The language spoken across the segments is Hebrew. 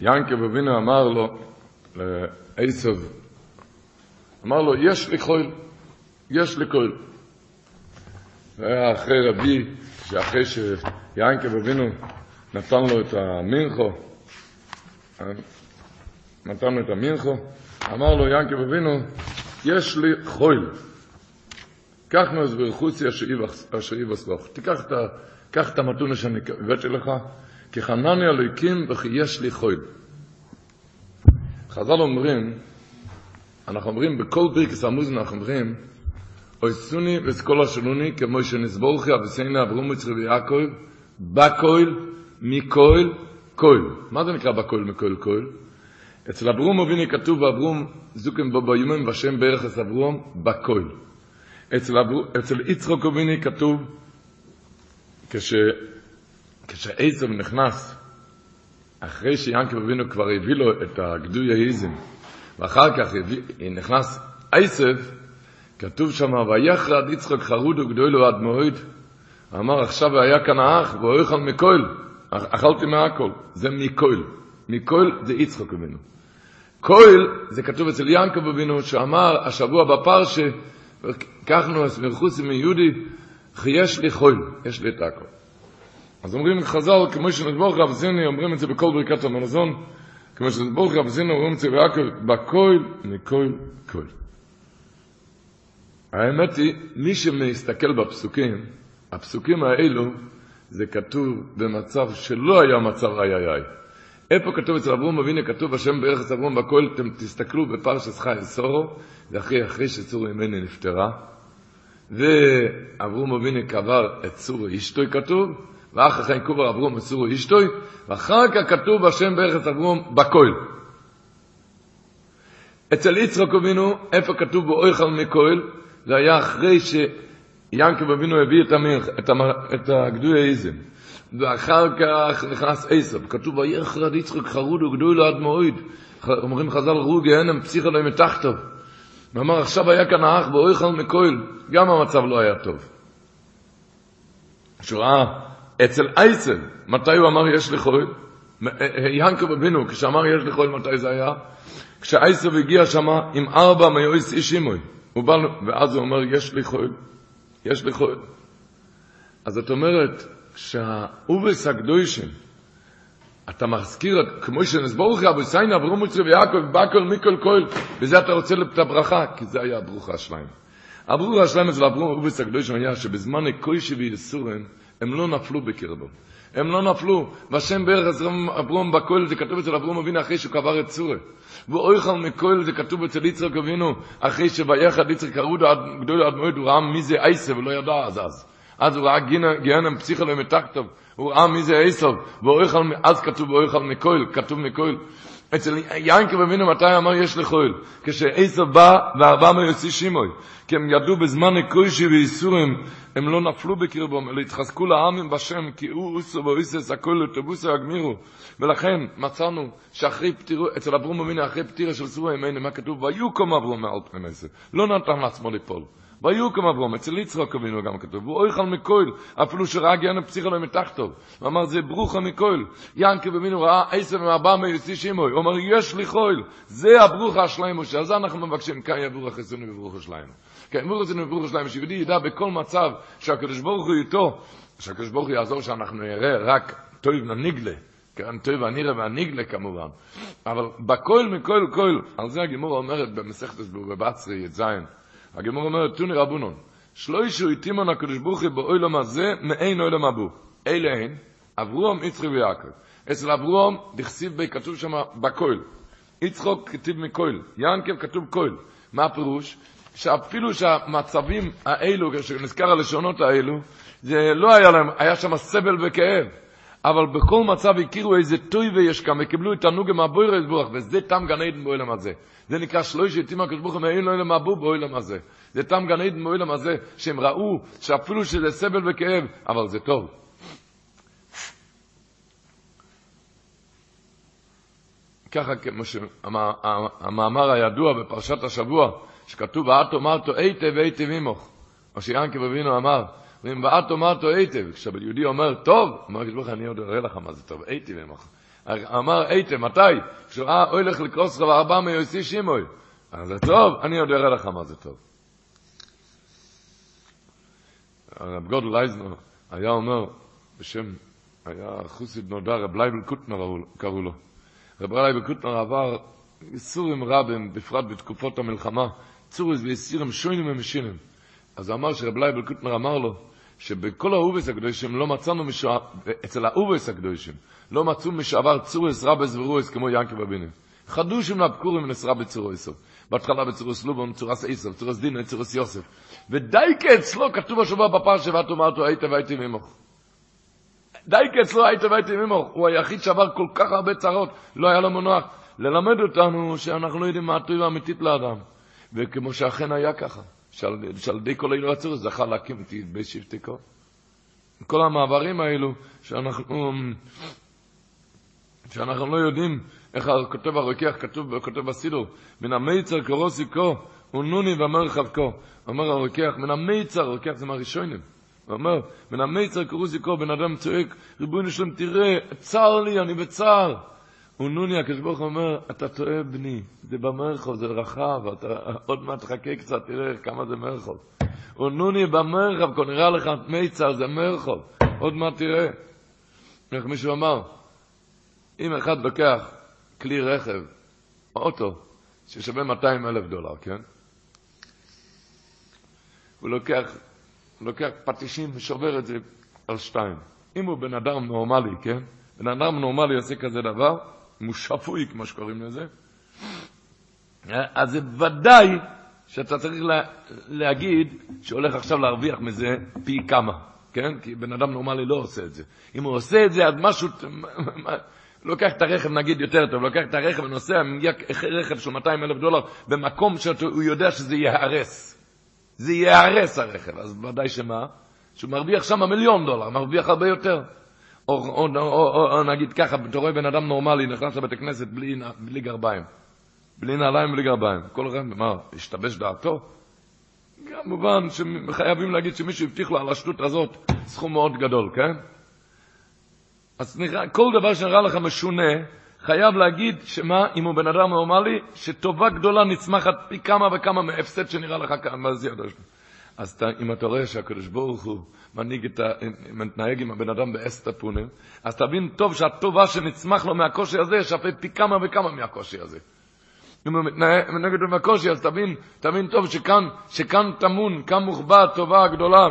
יעקב אבינו אמר לו, לעשב, אמר לו, יש לי חול, יש לי קול. זה היה אחרי רבי, שאחרי שיעקב אבינו נתן לו את המינכו, נתן לו את המינכו, אמר לו יעקב אבינו, יש לי חול. קח נוס ברכוסי אשר יבסלוך. תיקח את, קח את המתונה שאני הבאתי לך, כי חנני אלוהיקים וכי יש לי חול. חז"ל אומרים, אנחנו אומרים, בכל פרקס המוזן אנחנו אומרים, אוי סוני וסקולה שלוני, כמו שנסבורכי אבסיינה אברום מצרי ויעקב, בקויל, מקויל, קויל. מה זה נקרא בקויל, מקויל, קויל? אצל אברום אביני כתוב באברום זוקם בו ביומן בשם ברכס אברום בקויל. אצל. אצל יצחוק אביני כתוב כש... כשעשב נכנס אחרי שיענקב אבינו כבר הביא לו את הגדוי האיזם ואחר כך הביא... נכנס עשב כתוב שם ויחרד יצחוק חרוד וגדולו עד מועד אמר עכשיו היה כאן האח והוא אוכל מקויל אכלתי מהכל זה מקויל מקויל זה יצחוק אבינו. קויל, זה כתוב אצל ינקב אבינו, שאמר השבוע בפרשה, קחנו את מרחוסי מיהודי, יש לי חול, יש לי את הכל. אז אומרים חז"ל, כמו שנסבור רב זיני, אומרים את זה בכל ברכת המלזון, כמו שנסבור רב זיני, אומרים את זה ביעקב, בקויל, מקויל, קויל. האמת היא, מי שמסתכל בפסוקים, הפסוקים האלו, זה כתוב במצב שלא היה מצב איי איי איי. איפה כתוב אצל אברום אבינו, כתוב השם ברכס אברום בכל, אתם תסתכלו בפרשת חי סורו, זה אחרי, אחרי שצור ימני נפטרה, ואברום אבינו קבר את צור אשתוי כתוב, ואחר כך קובר אברום צור אשתוי, ואחר כך כתוב השם ברכס אברום בכל. אצל יצחק אבינו, איפה כתוב בו אויכל מקויל, זה היה אחרי שיענקב אבינו הביא את, המלך, את, המ, את הגדוי האיזם. ואחר כך נכנס עשב, כתוב ויחרד יצחק חרוד וגדול עד מועד. אומרים חז"ל ראו גהנם פסיך אלוהים מתחתיו. ואמר עכשיו היה כאן האח ואויכל מקויל, גם המצב לא היה טוב. שהוא ראה אצל עשב, מתי הוא אמר יש לי חול? ינקב אבינו, כשאמר יש לי חול, מתי זה היה? כשעשב הגיע שם עם ארבע מיועץ איש אימוי, ואז הוא אומר יש לי חול, יש לי חול. אז זאת אומרת, שהאובס הקדושים, אתה מזכיר, כמו שנסבור לך, אבו סיין, אברום מוצרי ויעקב, בקול מיקול קול, וזה אתה רוצה את הברכה, כי זה היה הברוכה השליים. הברוכה השליים אצל אברום אובס הקדושים היה שבזמן הקוישי ויסורם, הם לא נפלו בקרבו. הם לא נפלו, והשם בערך אברום בקול, זה כתוב אצל אברום אבינו אחרי שהוא קבר את צורה. ואויכל מקול, זה כתוב אצל יצחק אבינו, אחרי שביחד יצחק קראו גדול עד מועד, הוא ראה מי זה עשב, ולא ידע אז אז. אז הוא ראה גיהנם פסיכולו מתחתיו, הוא ראה מי זה עשב, אז כתוב ואויכל מקויל, כתוב מקויל. אצל ינקב אבינו מתי אמר יש לחויל? כשעשב בא וארבע מיוציא שימוי. כי הם ידעו בזמן הקוישי ואיסורים, הם לא נפלו בקרבם, אלא התחזקו לעמים בשם, כי הוא אוסו ואויסס הכל לטובוסו הגמירו. ולכן מצאנו שאחרי פטירו, אצל אברום אבינו אחרי פטירה של סורה ימינו, מה כתוב? ויקום אברום מעל פני. לא נתן לעצמו ליפול. ויוקם אברום, אצל יצחק אבינו גם כתוב, והוא אויכל מקויל, אפילו שראה גיהנם פסיכולו מתחתו. הוא אמר, זה ברוכה מקויל. ינקב אבינו ראה עשר מארבע מיוסי שימוי. הוא אמר, יש לי חויל. זה הברוכה השליימו, שעל זה אנחנו מבקשים, כאן יבור החיסוני וברוכה שליימו. כן, יבור החיסוני וברוכה שליימו, שיהודי ידע בכל מצב שהקדוש ברוך הוא איתו, שהקדוש ברוך הוא יעזור שאנחנו נראה רק טוב נניגלה. כן, טוב הנירה והניגלה כמובן. אבל בכל מכל כל, על זה הגימור אומרת במסכת בבצרי י"ז, הגמור אומרת, תוני רבונון, שלוישו איתימון הקדוש ברוך הוא באוילם הזה, מאין אוילם אבו. אלה הן, אברום, יצחק ויעקב. אצל אברום, דכסיב כתוב שם בקויל. יצחוק כתיב מקויל, ינקב כתוב קויל. מה הפירוש? שאפילו שהמצבים האלו, כשנזכר הלשונות האלו, זה לא היה להם, היה שם סבל וכאב. אבל בכל מצב הכירו איזה טוי ויש כאן, וקיבלו את הנוגה מהבוירס ברוך, וזה תם גן עדן באוילם הזה. זה נקרא שלוש יתים הקדוש ברוך הוא אין לו אלם הבו באוילם הזה. זה תם גן עדן באוילם הזה, שהם ראו שאפילו שזה סבל וכאב, אבל זה טוב. ככה כמו שהמאמר הידוע בפרשת השבוע, שכתוב, ואת אמרתו היטב היטב עמוך, או שיענקב אבינו אמר, ואת אמרתו היטב, כשיהודי אומר טוב, אומר הקדוש ברוך אני עוד אראה לך מה זה טוב, היטב. אמר היטב, מתי? כשהוא ראה הולך לקרוס רב ארבע מיוסי שימוי. אז זה טוב, אני עוד אראה לך מה זה טוב. הרב גודל לייזנר היה אומר, בשם, היה חוסיד נודע, רב לייבל קוטנר קראו לו. רב לייבל קוטנר עבר איסורים רבים, בפרט בתקופות המלחמה, צוריס ואיסירים שוינים ומשינים. אז אמר שרב לייבל קוטנר אמר לו, שבכל האובס הקדושים לא מצאנו, משוע... אצל האובס הקדושים, לא מצאו משעבר צוריס רבס ורועס כמו ינקב אבינו. חדושים לבקורים נסרה בצוריסו. בהתחלה בצוריס לובון, צורס איסו, צורס דינו, צורס יוסף. ודייקה אצלו כתוב השבוע בפרשה, ואת אומרת, היית והייתי ממוך. דייקה אצלו היית והייתי ממוך. הוא היחיד שעבר כל כך הרבה צרות, לא היה לו מנוח. ללמד אותנו שאנחנו לא יודעים מה הטוב האמיתית לאדם. וכמו שאכן היה ככה, שעל, שעל די כל אילו הצורך זכה להקים את בית שבטיקו. כל המעברים האלו שאנחנו, שאנחנו לא יודעים איך כותב הרוקח, כתוב, כותב בסידור, מן המיצר קורוסי כה, ונוני במרחב כה. אומר הרוקח, מן המיצר, הרוקח זה מהראשונים. הוא אומר, מן המיצר קורוסי כה, בן אדם צועק, ריבונו שלם, תראה, צר לי, אני בצער. ונוני, הקדוש ברוך הוא אומר, אתה טועה בני, זה במרחוב, זה רחב, אתה עוד מעט תחכה קצת, תראה כמה זה מרחוב. ונוני במרחב, כבר נראה לך מיצר, זה מרחוב, עוד מעט תראה. איך מישהו אמר, אם אחד לוקח כלי רכב, אוטו, ששווה 200 אלף דולר, כן? הוא לוקח, לוקח פטישים ושובר את זה על שתיים. אם הוא בן אדם נורמלי, כן? בן אדם נורמלי עושה כזה דבר, אם הוא שפוי, כמו שקוראים לזה, אז זה ודאי שאתה צריך לה, להגיד שהולך עכשיו להרוויח מזה פי כמה, כן? כי בן אדם נורמלי לא עושה את זה. אם הוא עושה את זה, אז משהו... לוקח את הרכב, נגיד, יותר טוב, לוקח את הרכב ונוסע, מגיע רכב של 200 אלף דולר במקום שהוא יודע שזה ייהרס. זה ייהרס הרכב, אז ודאי שמה? שהוא מרוויח שם מיליון דולר, מרוויח הרבה יותר. או, או, או, או, או נגיד ככה, אתה רואה בן אדם נורמלי נכנס לבית הכנסת בלי, בלי גרביים. בלי נעליים ובלי גרביים. כל אחד, מה, השתבש דעתו? כמובן שחייבים להגיד שמישהו הבטיח לו על השטות הזאת סכום מאוד גדול, כן? אז נראה, כל דבר שנראה לך משונה, חייב להגיד שמה, אם הוא בן אדם נורמלי, שטובה גדולה נצמחת פי כמה וכמה מהפסד שנראה לך כאן, מה זה ידע שלו. אז אתה, אם אתה רואה שהקדוש ברוך הוא מנהיג את ה... מתנהג עם הבן אדם באסתא פונים, אז תבין טוב שהטובה שנצמח לו מהקושי הזה שווה פי כמה וכמה מהקושי הזה. אם הוא מתנהג עם הקושי, אז תבין, תבין טוב שכאן, שכאן טמון, כאן מוחבא הטובה הגדולה.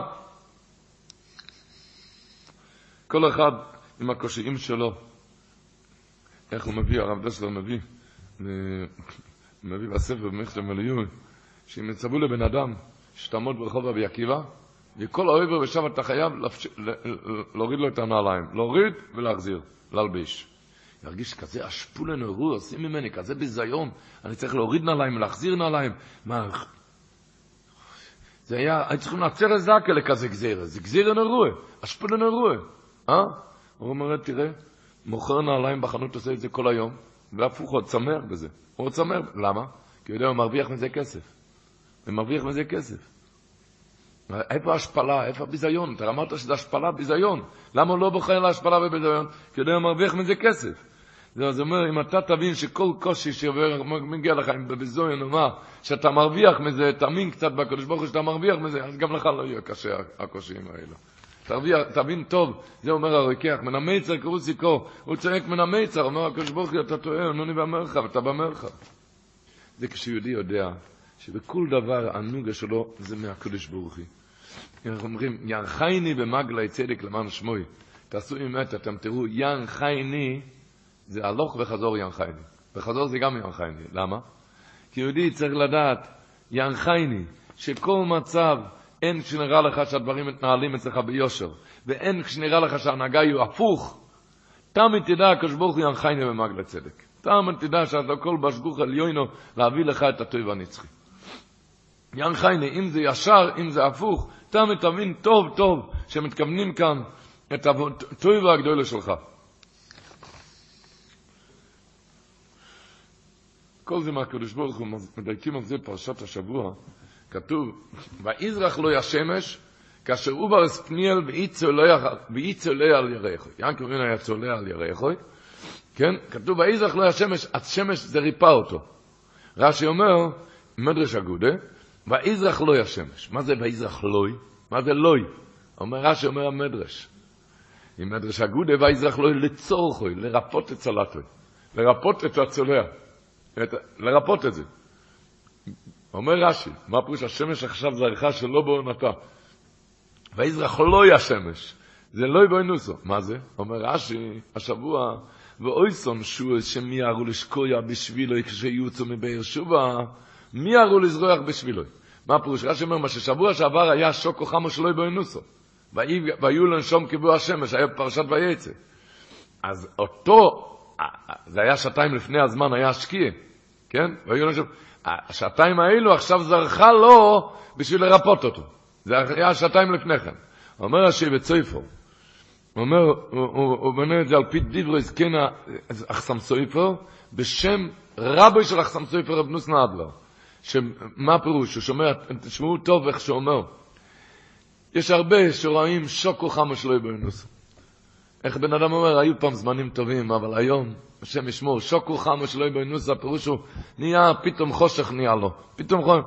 כל אחד עם הקושיים שלו. איך הוא מביא, הרב דסלר מביא, מביא בספר במכתב מליון, שאם יצוו לבן אדם שתעמוד ברחוב רבי עקיבא, וכל העבר ושם אתה חייב להוריד לו את הנעליים, להוריד ולהחזיר, להלביש. ירגיש כזה אשפולן אירוע, עושים ממני כזה ביזיון, אני צריך להוריד נעליים, להחזיר נעליים. מה... זה היה, היו צריכים לעצר את זקה לכזה גזירה, זה גזירה נרוע, אשפולן אירוע, אה? הוא אומר, תראה, מוכר נעליים בחנות עושה את זה כל היום, והפוך, הוא עוד שמח בזה. הוא עוד שמח, למה? כי הוא יודע, הוא מרוויח מזה כסף. ומרוויח מזה כסף. איפה ההשפלה? איפה הביזיון? אתה אמרת שזה השפלה, ביזיון. למה הוא לא בוחר להשפלה וביזיון? כי הוא יודע, מרוויח מזה כסף. זה אומר, אם אתה תבין שכל קושי שעובר, מגיע לך עם בביזיון או מה, שאתה מרוויח מזה, תאמין קצת בקדוש ברוך הוא שאתה מרוויח מזה, אז גם לך לא יהיה קשה הקושיים האלה. תרוויח, תבין טוב, זה אומר הרוקח, מן המיצר קראו סיכו, הוא צועק מן המיצר, אומר הקדוש ברוך הוא, אתה טועה, נוני במרחב, אתה במרחב. זה כשיהודי יודע שבכל דבר הנוגה שלו זה מהקדוש ברוך הוא. אנחנו אומרים, ינחייני במגלי צדק למען שמוי. תעשו אמת, אתם תראו, ינחייני זה הלוך וחזור ינחייני. בחזור זה גם ינחייני. למה? כי יהודי צריך לדעת, ינחייני, שכל מצב, אין כשנראה לך שהדברים מתנהלים אצלך ביושר, ואין כשנראה לך שההנהגה היא הפוך, תמיד תדע, הקדוש ברוך הוא ינחייני במגל צדק. תמיד תדע שאתה כל בשגוך עליונו להביא לך את הטוב הנצחי. ינחייני, אם זה ישר, אם זה הפוך, תמיד תבין טוב טוב שמתכוונים כאן את הטוב הגדולה שלך. כל זה מהקדוש ברוך הוא, מדייקים על זה פרשת השבוע, כתוב, ויזרח לו השמש, כאשר הוא ברס פניאל ואי צולע על ירחו. ינקר אבינו היה צולע על ירחו, כן? כתוב, ויזרח לו השמש, השמש זה ריפא אותו. רש"י אומר, מדרש אגודה, ויזרח לו השמש. מה זה ויזרח לוי? מה זה לוי? אומר רש"י, אומר המדרש. עם מדרש אגודה, ויזרח לוי לצורכוי, לרפות את צלתוי, לרפות את הצולע. לרפות את זה. אומר רש"י, מה פירוש השמש עכשיו זרחה שלא בעונתה? ויזרח לא השמש, זה לא בעונוסו. מה זה? אומר רש"י, השבוע, ואויסון שהוא שמיהרו לשקויה בשבילו כשיוצאו מבאר שובה, מיהרו לזרוח בשבילו. מה פירוש? רש"י אומר, מה ששבוע שעבר היה שוקו חמו שלא בעונוסו. והיו לנשום כבוא השמש, היה פרשת ויצא. אז אותו זה היה שעתיים לפני הזמן, היה השקיע, כן? והיו אנשים, השעתיים האלו עכשיו זרחה לו בשביל לרפות אותו. זה היה שעתיים לפני כן. אומר רש"י בצויפו, הוא אומר, הוא בנה את זה על פי דברי זקן אחסם סויפר, בשם רבי של אחסם סויפר רב נוסנה אדלר. מה הפירוש? הוא שומע, תשמעו טוב איך שהוא אומר. יש הרבה שרואים שוקו חמו שלו בנוסו. איך בן אדם אומר, היו פעם זמנים טובים, אבל היום, השם ישמור, שוקו חמו שלא יבוא נוס, הפירוש הוא, נהיה, פתאום חושך נהיה לו. פתאום חושך,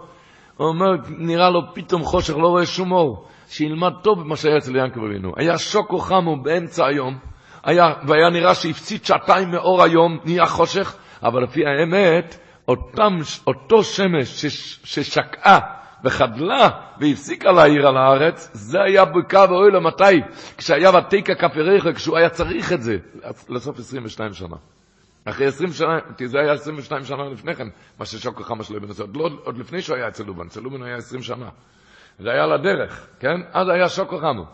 הוא אומר, נראה לו פתאום חושך, לא רואה שום אור. שילמד טוב במה שהיה אצל ינקב אבינו. היה שוקו חמו באמצע היום, היה, והיה נראה שהפציץ שעתיים מאור היום, נהיה חושך, אבל לפי האמת, אותם, אותו שמש ששקעה וחדלה והפסיקה להעיר על הארץ, זה היה בקו האוהל מתי? כשהיה ותיקה כפיריך, כשהוא היה צריך את זה, לסוף 22 שנה. אחרי 20 שנה, כי זה היה 22 שנה לפני כן, מה ששוקו חמה שלו בנושא, עוד, לא, עוד לפני שהוא היה אצל לובן, אצל לובן היה 20 שנה. זה היה לדרך, כן? אז היה שוקו חמו.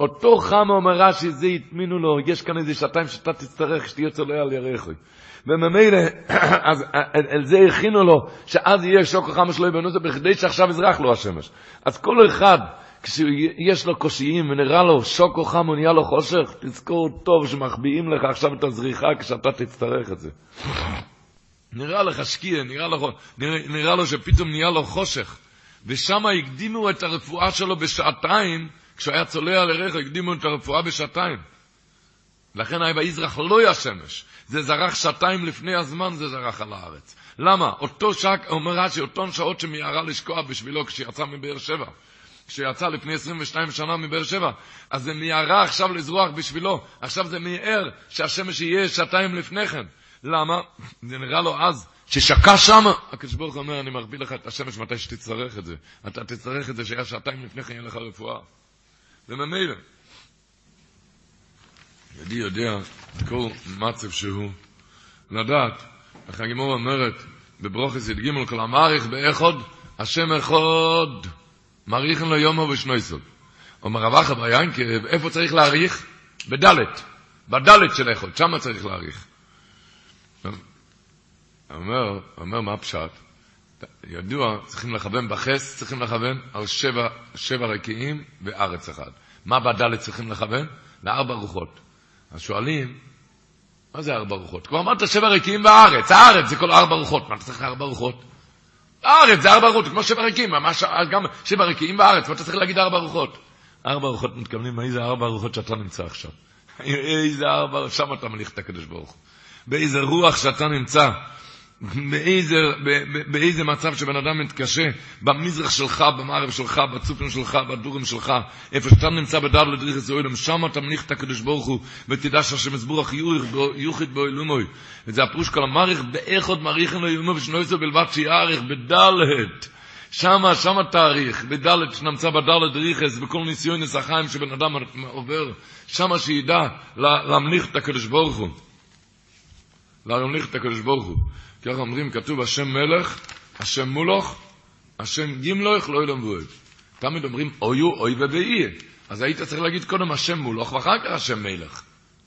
אותו חמה אומר רש"י, זה הטמינו לו, יש כאן איזה שעתיים שאתה תצטרך שתהיה צולע על ירחוי. וממילא, אז על זה הכינו לו, שאז יהיה שוקו חמה שלו בנוסף, בכדי שעכשיו יזרח לו השמש. אז כל אחד, כשיש לו קושיים ונראה לו שוקו חמו, נהיה לו חושך, תזכור טוב שמחביאים לך עכשיו את הזריחה כשאתה תצטרך את זה. נראה לך שקיע, נראה לו, נראה, נראה לו שפתאום נהיה לו חושך. ושם הקדימו את הרפואה שלו בשעתיים, כשהוא היה צולע לרחו, הקדימו את הרפואה בשעתיים. לכן היה ויזרח לא היה שמש. זה זרח שעתיים לפני הזמן, זה זרח על הארץ. למה? אותו שק, אומר רש"י, אותן שעות שמיהרה לשקוע בשבילו כשיצא מבאר שבע. כשיצא לפני 22 שנה מבאר שבע, אז זה מיהרה עכשיו לזרוח בשבילו. עכשיו זה מיהר שהשמש יהיה שעתיים לפני כן. למה? זה נראה לו אז ששקע שם, הקדוש ברוך אומר, אני מרביא לך את השמש מתי שתצטרך את זה. אתה תצטרך את זה שהיה שעתיים לפני כן, יהיה לך רפואה. וממילא. ידי יודע כל מצב שהוא לדעת, איך הגימור אומרת בברוכס י"ג כל המעריך באחוד, השם אחד, מעריכן לו יומו ושנויסוד. אומר רב אחא ביינקב, איפה צריך להעריך? בדלת, בדלת של אחד, שם צריך להעריך. אומר, אומר מה הפשט? ידוע, צריכים לכוון בחס, צריכים לכוון על שבע, שבע רקיעים וארץ אחד. מה בדלת צריכים לכוון? לארבע רוחות. אז שואלים, מה זה ארבע רוחות? כבר אמרת שבע רקיעים בארץ, הארץ זה כל ארבע רוחות, מה אתה צריך ארבע רוחות? הארץ זה ארבע רוחות, כמו שבע רקיעים, ממש גם שבע רקיעים בארץ, מה אתה צריך להגיד ארבע רוחות? ארבע רוחות מתכוונים, איזה ארבע רוחות שאתה נמצא עכשיו. איזה ארבע, שם אתה מליך את הקדוש ברוך הוא. באיזה רוח שאתה נמצא. באיזה, באיזה מצב שבן אדם מתקשה, במזרח שלך, במערב שלך, בצופים שלך, בדורים שלך, איפה שאתה נמצא בדל לדריך אוילם, שם אתה מניח את הקדוש ברוך הוא, ותדע שהשם יסבורך יוחיד בו אלומוי. וזה הפרוש כל המעריך, באיך עוד מעריכן לו אלומו ושנויסו בלבד שיעריך, בדלת. שמה, שמה תאריך, בדלת שנמצא בדלת ריכס, בכל ניסיון נסחיים שבן אדם עובר, שמה שידע להמליך את הקדוש ברוך הוא. להמליך את הקדוש ברוך הוא. ככה אומרים, כתוב השם מלך, השם מולוך, השם גימלוך, לא ילם ואוהב. תמיד אומרים אויו, אוי ובאי. אז היית צריך להגיד קודם השם מולוך ואחר כך השם מלך.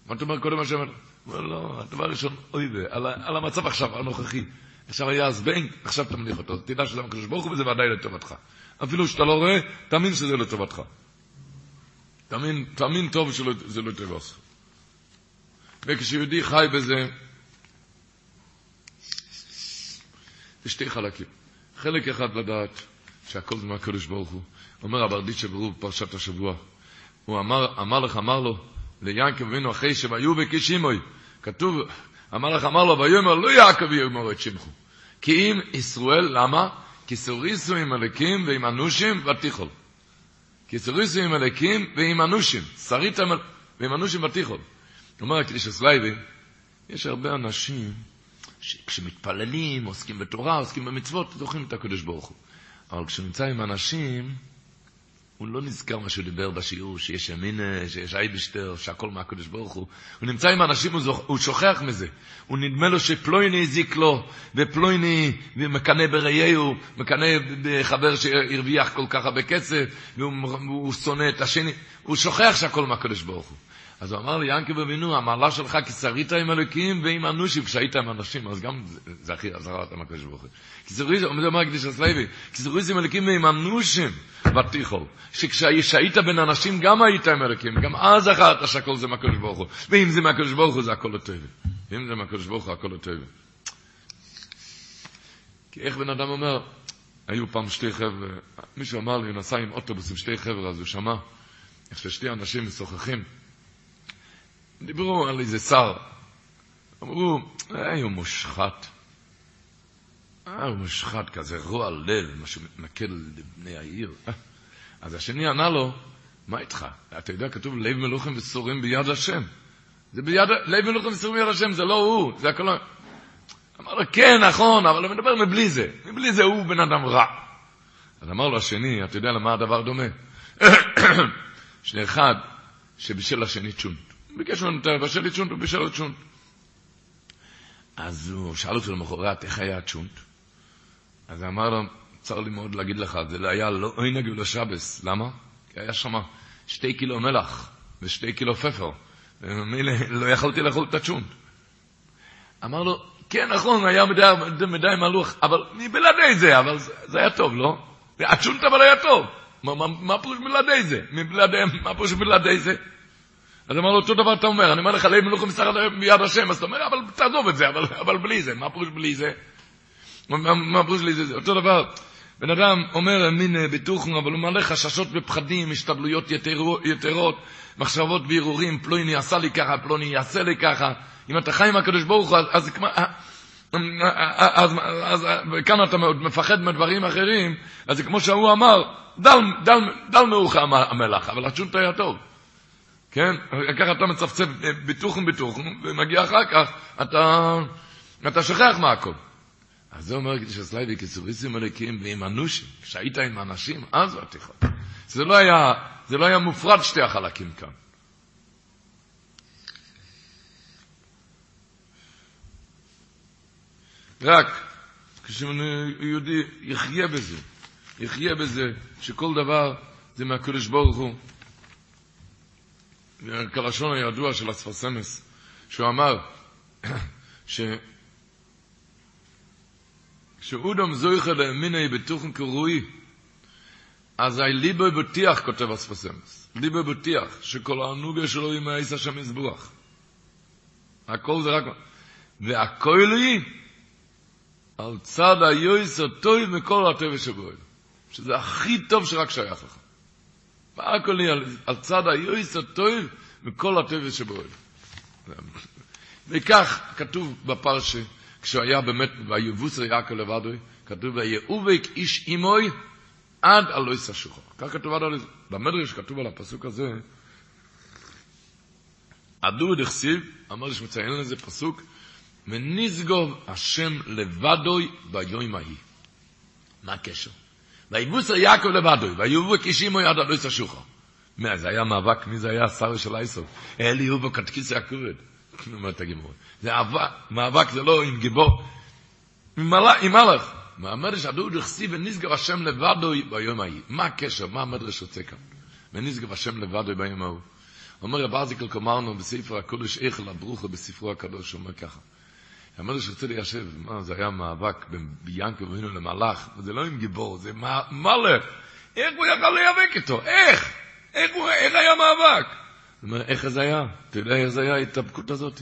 מה אתה אומר קודם השם מלך? אומר, לא, הדבר הראשון, אוי ו... על, על המצב עכשיו, הנוכחי. עכשיו היה זבנג, עכשיו תמליך אותו. תדע שזה הקדוש ברוך הוא וזה ודאי לטובתך. אפילו שאתה לא רואה, תאמין שזה לטובתך. תאמין, תאמין טוב שזה לטובתך. וכשיהודי חי בזה, יש שתי חלקים. חלק אחד לדעת שהכל זה מהקדוש ברוך הוא. אומר הברדיצ'ה ברוב פרשת השבוע. הוא אמר, אמר לך, אמר לו, ליעקב אבינו אחרי שהיו בקישימוי. כתוב, אמר לך, אמר לו, ויאמר לא יעקב יאמר את שמחו. כי אם ישראל, למה? כי סוריסו עם אלקים ועם אנושים ותיכול. כי סוריסו עם אלקים ועם אנושים. שרית ועם אנושים ותיכול. אומר הקדיש הסלייבי, יש הרבה אנשים שכשמתפללים, עוסקים בתורה, עוסקים במצוות, זוכרים את הקדוש ברוך הוא. אבל כשנמצא עם אנשים, הוא לא נזכר מה שהוא דיבר בשיעור, שיש ימינה, שיש אייבשטר, שהכל מהקדוש ברוך הוא. הוא נמצא עם אנשים, הוא, זוכ... הוא שוכח מזה. הוא נדמה לו שפלויני הזיק לו, ופלויני מקנא בראייהו, מקנא בחבר שהרוויח כל כך הרבה כסף, והוא שונא את השני. הוא שוכח שהכל מהקדוש ברוך הוא. אז הוא אמר לי, ינקב אבינו, המעלה שלך כי שרית עם אלוקים ועם אנושים, כשהיית עם אנשים, אז גם זה הכי עזרה אותם הקדוש ברוך הוא. כי זריז, אומר הקדיש הסלוי, כי זריז עם אלוקים ועם אנושים ותיכול, שכשהיית בין אנשים גם היית עם אלוקים, גם אז זכרת שהכל זה מהקדוש ברוך הוא, ואם זה מהקדוש ברוך הוא זה הכל הטוב. ואם זה מהקדוש ברוך הוא הכל הטוב. כי איך בן אדם אומר, היו פעם שתי חבר'ה, מישהו אמר לי, נסע עם אוטובוס עם שתי חבר'ה, אז הוא שמע איך ששתי אנשים משוחחים. דיברו על איזה שר. אמרו, אה, הוא מושחת. אה, הוא מושחת, כזה רוע לב, משהו מתנכל לבני העיר. אז השני ענה לו, מה איתך? אתה יודע, כתוב לב מלוכים וסורים ביד השם. זה ביד, לב מלוכים וסורים ביד השם, זה לא הוא, זה הכל... אמר לו, כן, נכון, אבל הוא מדבר מבלי זה. מבלי זה הוא בן אדם רע. אז אמר לו השני, אתה יודע למה הדבר דומה? שאחד, שבשל השני צ'ונט. ביקש ממנו לבשל לי צ'ונט, הוא בישל לו צ'ונט. אז הוא שאל אותו למחרת איך היה הצ'ונט. אז אמר לו, צר לי מאוד להגיד לך, זה היה לא עונג ולא שבס. למה? כי היה שם שתי קילו מלח ושתי קילו פפר. ומילא לא יכולתי לאכול את הצ'ונט. אמר לו, כן, נכון, היה מדי, מדי מלוח, אבל מבלעדי זה, אבל זה, זה היה טוב, לא? הצ'ונט אבל היה טוב. מה, מה, מה פירוש בלעדי זה? מבלעדי, מה פירוש בלעדי זה? אז אמר לו, אותו דבר אתה אומר, אני אומר לך, לב מלוכה מסתחת ביד השם, אז אתה אומר, אבל תעזוב את זה, אבל, אבל בלי זה, מה פירוש בלי זה? מה פירוש בלי זה? אותו דבר, בן אדם אומר מין ביטוחן, אבל הוא מלא חששות ופחדים, השתבלויות יתרו, יתרות, מחשבות והרהורים, פלוני עשה לי ככה, פלוני יעשה לי ככה. אם אתה חי עם הקדוש ברוך הוא, אז, אז, אז, אז, אז כאן אתה מפחד מדברים אחרים, אז זה כמו שהוא אמר, דל, דל, דל מאוחר המלח, אבל הצ'ונט היה טוב. כן? ככה אתה מצפצף ביטוחן ביטוחן, ומגיע אחר כך, אתה, אתה שוכח מהכל. אז זה אומר קדיש הסלייבי, כסוריסים מלכים ועם אנושים, כשהיית עם אנשים, אז הוא התיכון. זה לא היה, זה לא היה מופרד שתי החלקים כאן. רק כשיהודי יחיה בזה, יחיה בזה, שכל דבר זה מהקדוש ברוך הוא. כלשון הידוע של אספסמס, שהוא אמר ש... כשאודם זויכה לאמיני בתוכן קרוי, אז אי ליבו בטיח, כותב אספסמס, ליבו בטיח, שכל הענוגה שלו היא מהעיס השם יזבוח. הכל זה רק... והכל היא על צד היועס הטוב מכל הטבע שבו שזה הכי טוב שרק שייך לך. והכל היא על, צד היועס הטוב מכל הטבע שבו וכך כתוב בפרשה, כשהוא היה באמת, ויבוסר יעקב לבדוי, כתוב, ויאובק איש אימוי עד אלוהי סשוחו. כך כתוב עד אלוהי, במדרש כתוב על הפסוק הזה, עדו דכסיב, אמר שמציין לזה פסוק, ונסגוב השם לבדוי ביום ההיא. מה הקשר? ויבוסר יעקב לבדוי, ויאובק איש אימוי עד אלוהי סשוחו. מה, זה היה מאבק, מי זה היה השר של אייסוף? אלי הובו קטקיס הכורת. אומרת הגימור. זה מאבק זה לא עם גיבור, עם מלאך. מהמדרש הדוד הכסיב ונשגב השם לבדו ביום ההיא. מה הקשר? מה המדרש רוצה כאן? ונשגב השם לבדו ביום ההוא. אומר רב ארזיקל קומרנו בספר הקודש איך לברוכו בספרו הקדוש, אומר ככה. המדרש רוצה ליישב, מה זה היה מאבק בין ביאנקו ובינו למלאך, וזה לא עם גיבור, זה מלאך. איך הוא יכל להיאבק איתו? איך? איך, הוא, איך היה מאבק? הוא אומר, איך זה היה? אתה יודע איך זה היה ההתאבקות הזאת?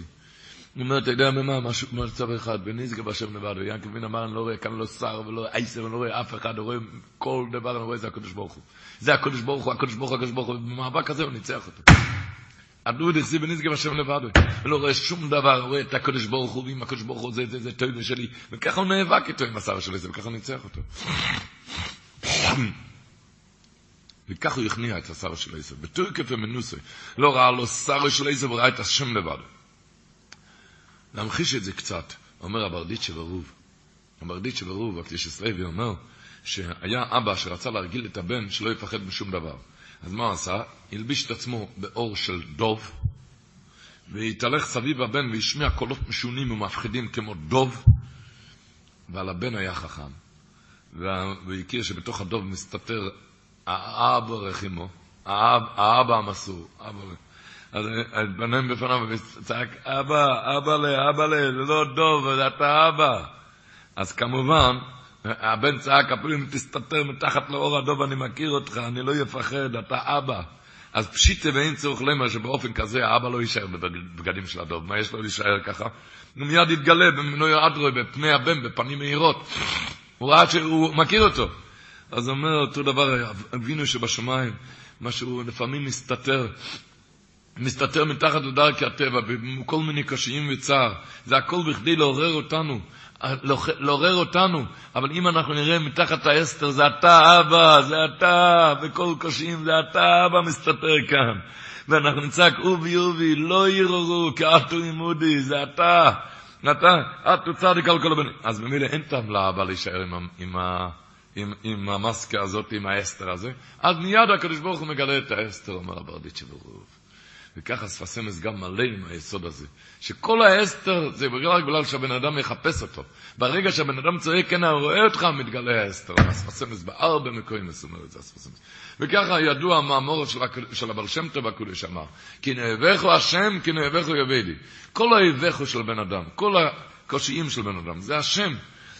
הוא אומר, אתה יודע ממה? משהו כמו צו אחד, ונשגב השם לבד, ויעקב בן אמר, אני לא רואה כאן לא שר ולא עשר, אני לא רואה אף אחד, אני רואה כל דבר, אני רואה זה הקדוש ברוך הוא. זה הקדוש ברוך הוא, הקדוש ברוך הוא, הקדוש ברוך הוא, ובמאבק הזה הוא ניצח אותו. הדוד החזיב ונשגב השם לבד, ולא רואה שום דבר, רואה את הקדוש ברוך הוא, ועם הקדוש ברוך הוא זה, זה, זה טויבה שלי, וככה הוא נאבק איתו עם השר שלי, וככה הוא ניצח אותו. וכך הוא הכניע את השר של עשב. בתורכף ומנוסה, לא ראה לו שר של עשב, ראה את השם לבד. להמחיש את זה קצת, אומר הברדיצ'ה ברוב. הברדיצ'ה ברוב, הקדיש ישראלי, אומר שהיה אבא שרצה להרגיל את הבן שלא יפחד משום דבר. אז מה עשה? הלביש את עצמו באור של דוב, והתהלך סביב הבן והשמיע קולות משונים ומפחידים כמו דוב, ועל הבן היה חכם. והוא הכיר שבתוך הדוב מסתתר האבא רחימו, האבא המסור, אבא אז התבנן בפניו וצעק, אבא, אבא לה, אבא לה, זה לא דוב, אתה אבא. אז כמובן, הבן צעק, אפילו אם תסתתר מתחת לאור הדוב, אני מכיר אותך, אני לא אפחד, אתה אבא. אז פשיטה ואין צורך למה שבאופן כזה האבא לא יישאר בבגדים של הדוב. מה יש לו להישאר ככה? הוא מיד יתגלה במינוי אדרוי, בפני הבן, בפנים מהירות. הוא ראה שהוא מכיר אותו. אז אומר אותו דבר, אבינו שבשמיים, משהו לפעמים מסתתר, מסתתר מתחת לדרכי הטבע, בכל מיני קשיים וצער. זה הכל בכדי לעורר אותנו, לעורר אותנו. אבל אם אנחנו נראה מתחת האסתר, זה אתה אבא, זה אתה, בכל קשיים, זה אתה אבא מסתתר כאן. ואנחנו נצעק, אובי אובי, לא יררו, כי אתו עימודי, זה אתה. אתה, את צדיק על כל הבנים. אז במילא אין טעם לאבא להישאר עם, עם, עם, עם המסקה הזאת, עם האסתר הזה. אז מיד הקדוש ברוך הוא מגלה את האסתר, אומר הברדיצ'ה ברוב. וככה ספסמס גם מלא עם היסוד הזה. שכל האסתר זה רק בגלל שהבן אדם יחפש אותו. ברגע שהבן אדם צועק, כן, רואה אותך, מתגלה האסתר. הספסמס בארבע מקויים, אומר את זה הספסמס. וככה ידוע המאמור של, של הבר שם טוב הקודש אמר, כי נאבכו השם, כי נאבכו יבדי. כל האבכו של בן אדם, כל הקושיים של בן אדם, זה השם.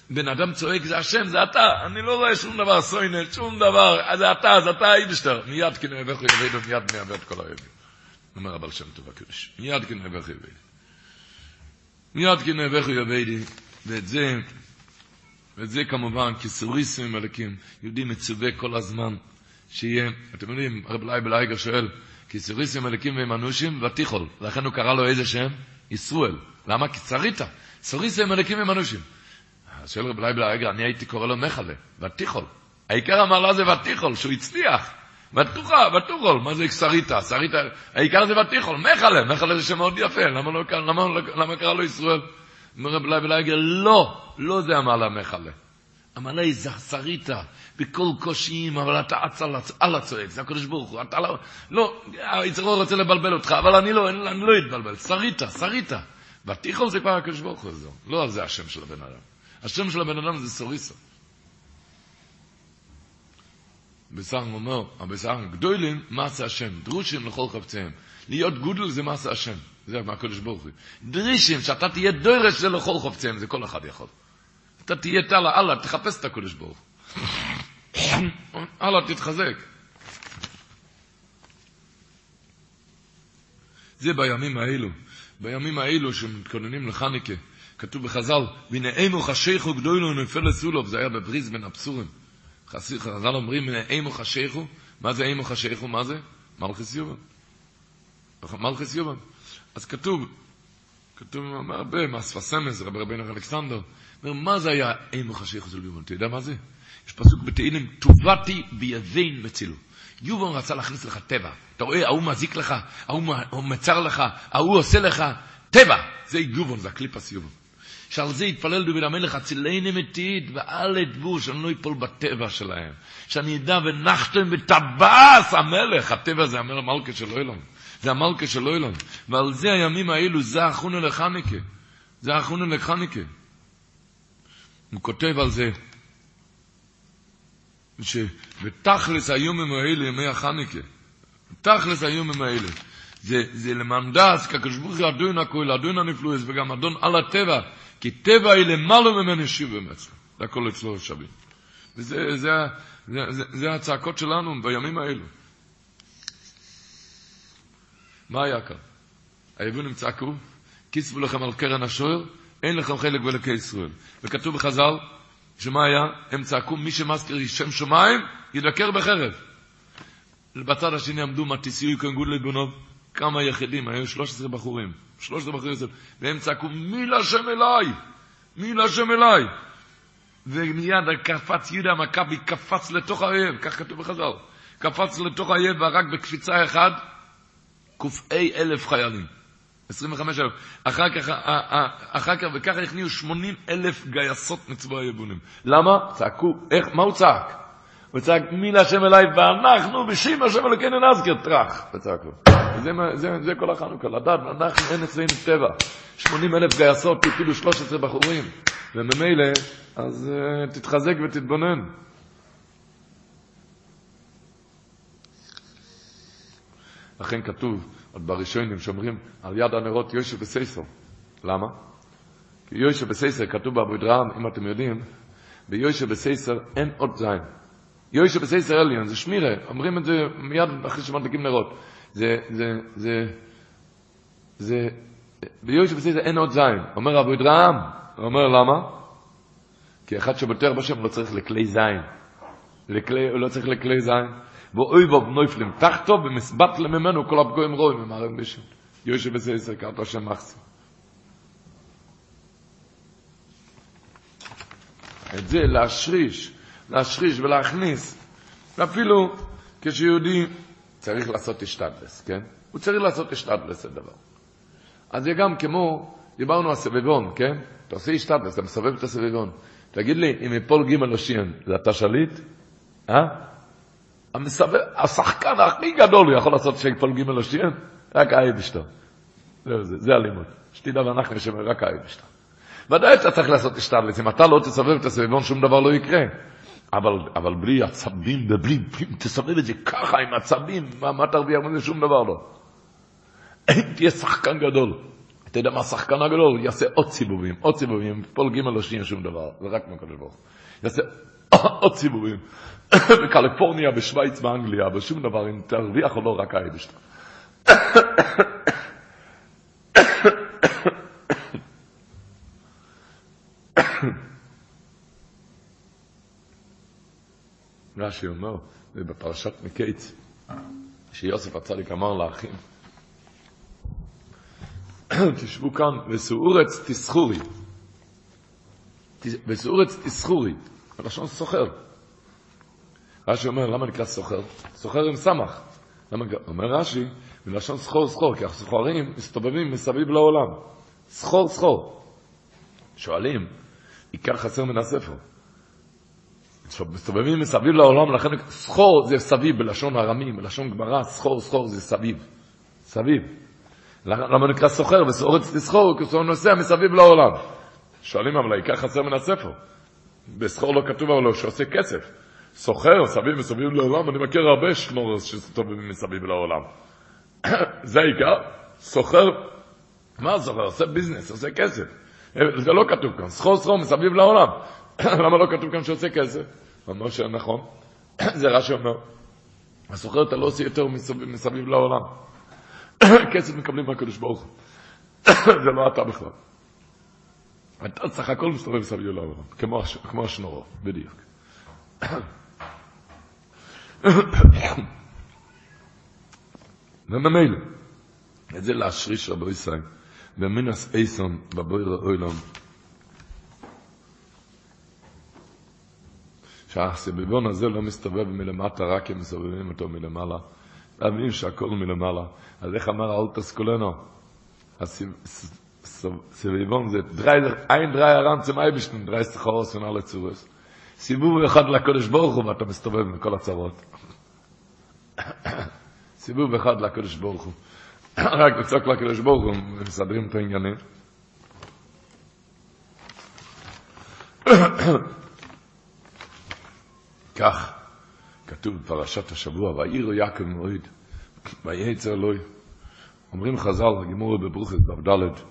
בן אדם צועק, זה השם, זה אתה. אני לא רואה שום דבר סוינת, שום דבר, זה אתה, זה אתה איבשטר. מיד כי נאבכו יבדי, מיד נאבד כל האבד. אומר הבעל שם טוב הקדוש. מיד כי נאבכו יבדי. מיד כי נאבכו יבדי, ואת זה, ואת זה כמובן, כסוריסים מלכים, יהודי מצווה כל הזמן. שיהיה, אתם יודעים, הרב לי בלייגר שואל, כי סיריסים מלכים והם אנושים ותיכול, לכן הוא קרא לו איזה שם? ישראל. למה? כי צריתה. סיריסים מלכים והם אנושים. שואל רב לי בלייגר, אני הייתי קורא לו מחלה, ותיכול. העיקר המעלה זה ותיכול, שהוא הצליח. ותוכול, מה זה שריתה? שריתה, העיקר זה ותיכול, מחלה, מחלה זה שם מאוד יפה, למה, לא, למה, למה קרא לו ישראל? אומר רב לי בלייגר, לא, לא זה המעלה מחלה. המעלה היא שריתה, בכל קושיים, אבל אתה אץ על הצועק, זה הקדוש ברוך הוא, אתה לא, לא, היצרו רוצה לבלבל אותך, אבל אני לא, אני לא אתבלבל, שריתה, שריתה. ותיכול זה כבר הקדוש ברוך הוא. לא על זה השם של הבן אדם. השם של הבן אדם זה סוריסה. בסך אומר, בסך גדולים, מעשה השם, דרושים לכל חפציהם. להיות גודל זה מעשה השם, זה מהקדוש ברוך הוא. דרישים, שאתה תהיה דורש זה לכל חפציהם, זה כל אחד יכול. אתה תהיה תלה, אללה, תחפש את הקדוש ברוך הוא. אללה, תתחזק. זה בימים האלו, בימים האלו שמתכוננים לחניקה, כתוב בחז"ל, והנה אימו חשיכו גדולו נפל לסולוב, זה היה בבריז בין הפסורים. חז"ל אומרים, אימו חשיכו, מה זה אימו חשיכו, מה זה? מלכס יובן. מלכס יובן. אז כתוב, כתוב הרבה, מהספסמס, רבי רבינו אלכסנדר, אומר, מה זה היה אימו חשיכו של יובן? אתה יודע מה זה? יש פסוק בתהילים, טובתי ביבין מצילו. יובן רצה להכניס לך טבע. אתה רואה, ההוא מזיק לך, ההוא מצר לך, ההוא עושה לך טבע. זה יובן, זה הקליפס יובן. שעל זה יתפלל דוד המלך, הצילני מתית, ואל אדבו, שאני לא אפול בטבע שלהם. שאני אדע ונחתם וטבעס המלך, הטבע זה המלך מלכה של אלוהים. זה המלכה של אוילון. ועל זה הימים האלו, זה החונו לחניקה. זה החונו לחניקה. הוא כותב על זה, שבתכלס היומים האלה, ימי החניקה, תכלס היומים האלה, זה, זה למנדס, כקשבוך אדון הכל, אדון הנפלואס, וגם אדון על הטבע, כי טבע היא למעלה ממני שיב במצלו. זה הכל אצלו שווים. וזה זה, זה, זה, זה הצעקות שלנו בימים האלו. מה היה כאן? היבונים צעקו, כיסבו לכם על קרן השוער, אין לכם חלק בלקי ישראל. וכתוב בחז"ל, שמה היה? הם צעקו, מי שמזכיר שם שמיים, ידקר בחרב. בצד השני עמדו מתיסיו כנגוד לבונוב, כמה יחידים, היו 13 בחורים, 13 בחורים, והם צעקו, מי להשם אליי? מי להשם אליי? ומיד קפץ יהודה המכבי, קפץ לתוך האויב, כך כתוב בחז"ל, קפץ לתוך האויב והרג בקפיצה אחת ק"א אלף חיילים. 25 אלף. אחר כך, אחר כך, וככה הכניעו 80 אלף גייסות מצבא היבונים. למה? צעקו, איך, מה הוא צעק? הוא צעק, מי להשם אליי, ואנחנו בשם השם אלוקינו נזכר, טראח, וצעקו. זה, זה, כל החנוכה, לדעת, אנחנו אין אצלנו טבע. 80 אלף גייסות, כאילו 13 בחורים. וממילא, אז uh, תתחזק ותתבונן. לכן כתוב, עוד בראשונים שאומרים על יד הנרות יושב בסייסר. למה? כי יושב בסייסר, כתוב בעבוד רם, אם אתם יודעים, ביושב בסייסר אין עוד זין. יושב בסייסר עליון, זה שמירה, אומרים את זה מיד אחרי שמדליקים נרות. זה, זה, זה, זה, ביושב בסייסר אין עוד זין. אומר עבוד רם, אומר למה? כי אחד שבוטר בשם לא צריך לכלי זין. לכלי, לא צריך לכלי זין. ואוי בוב נויפלים תחתו ומסבט לממנו כל הפגועים רואים ממערם בשם. יושב בזה עשר קרתו שם מחסי. את זה להשריש, להשריש ולהכניס, ואפילו כשיהודי צריך לעשות אשתדלס, כן? הוא צריך לעשות אשתדלס זה דבר. אז זה גם כמו, דיברנו על סביבון, כן? אתה עושה אשתדלס, אתה מסובב את הסביבון. תגיד לי, אם יפול ג' אושיין, זה אתה שליט? אה? המסבר, השחקן הכי גדול יכול לעשות שיפול ג' אושיין? רק האי בשתו. זהו זה, זה הלימוד. שתדע ואנחנו נשמע רק האי בשתו. ודאי אתה צריך לעשות אשתדלס, אם אתה לא תסובב את הסביבון שום דבר לא יקרה. אבל, אבל בלי עצבים ובלי, אם תסובב את זה ככה עם עצבים, מה, מה תרוויח מזה? שום דבר לא. תהיה שחקן גדול. אתה יודע מה השחקן הגדול? יעשה עוד סיבובים, עוד סיבובים, פול ג' לא שנייה שום דבר, זה רק מהקדוש ברוך הוא. יעשה עוד סיבובים. בקליפורניה, בשוויץ, באנגליה, בשום דבר, אם תרוויח או לא, רק האבשת. רש"י אומר, זה בפרשת מקיץ, שיוסף הצדיק אמר לאחים, תשבו כאן, וסעורץ תסחורי. וסעורץ תסחורי, בלשון סוחר. רש"י אומר, למה נקרא סוחר? סוחר עם סמך. למה, אומר רש"י, בלשון סחור סחור, כי הסוחרים מסתובבים מסביב לעולם. סחור סחור. שואלים, עיקר חסר מן הספר. מסתובבים מסביב לעולם, לכן סחור זה סביב בלשון ארמי, בלשון גמרא, סחור סחור זה סביב. סביב. למה נקרא סוחר? וסורץ תסחור, כי הוא נוסע מסביב לעולם. שואלים אבל העיקר חסר מן הספר. בסחור לא כתוב אבל שעושה כסף. סוחר, סביב מסביב לעולם, אני מכיר הרבה שנורס שסתובבים מסביב לעולם. זה העיקר, סוחר, מה סוחר? עושה ביזנס, עושה כסף. זה לא כתוב כאן, סחור סחור מסביב לעולם. למה לא כתוב כאן שעושה כסף? אמר שנכון, זה רש"י אומר. הסוחר אתה לא עושה יותר מסביב, לעולם. כסף מקבלים מהקדוש ברוך הוא. זה לא אתה בכלל. אתה צריך הכל מסתובב מסביב לעולם, כמו, השנורו, בדיוק. וממילא, את זה להשריש רבו ישראל, במינס אייסון בבויר האוילם, שהסביבון הזה לא מסתובב מלמטה, רק הם מסובבים אותו מלמעלה, להבין שהכל מלמעלה. אז איך אמר האולטס קולנו? הסביבון זה אין דרי הרן צמאי בשנן, דרי סחרוס ונעלה צורס. סיבוב אחד לקדוש ברוך הוא ואתה מסתובב מכל הצרות. סיבוב אחד לקדוש ברוך הוא. רק לצעוק לקדוש ברוך הוא, מסדרים את העניינים. כך כתוב בפרשת השבוע, ויראו יעקב מועד, וייצר אלוהי. אומרים חז"ל, הגימור בברוכת, דף ד',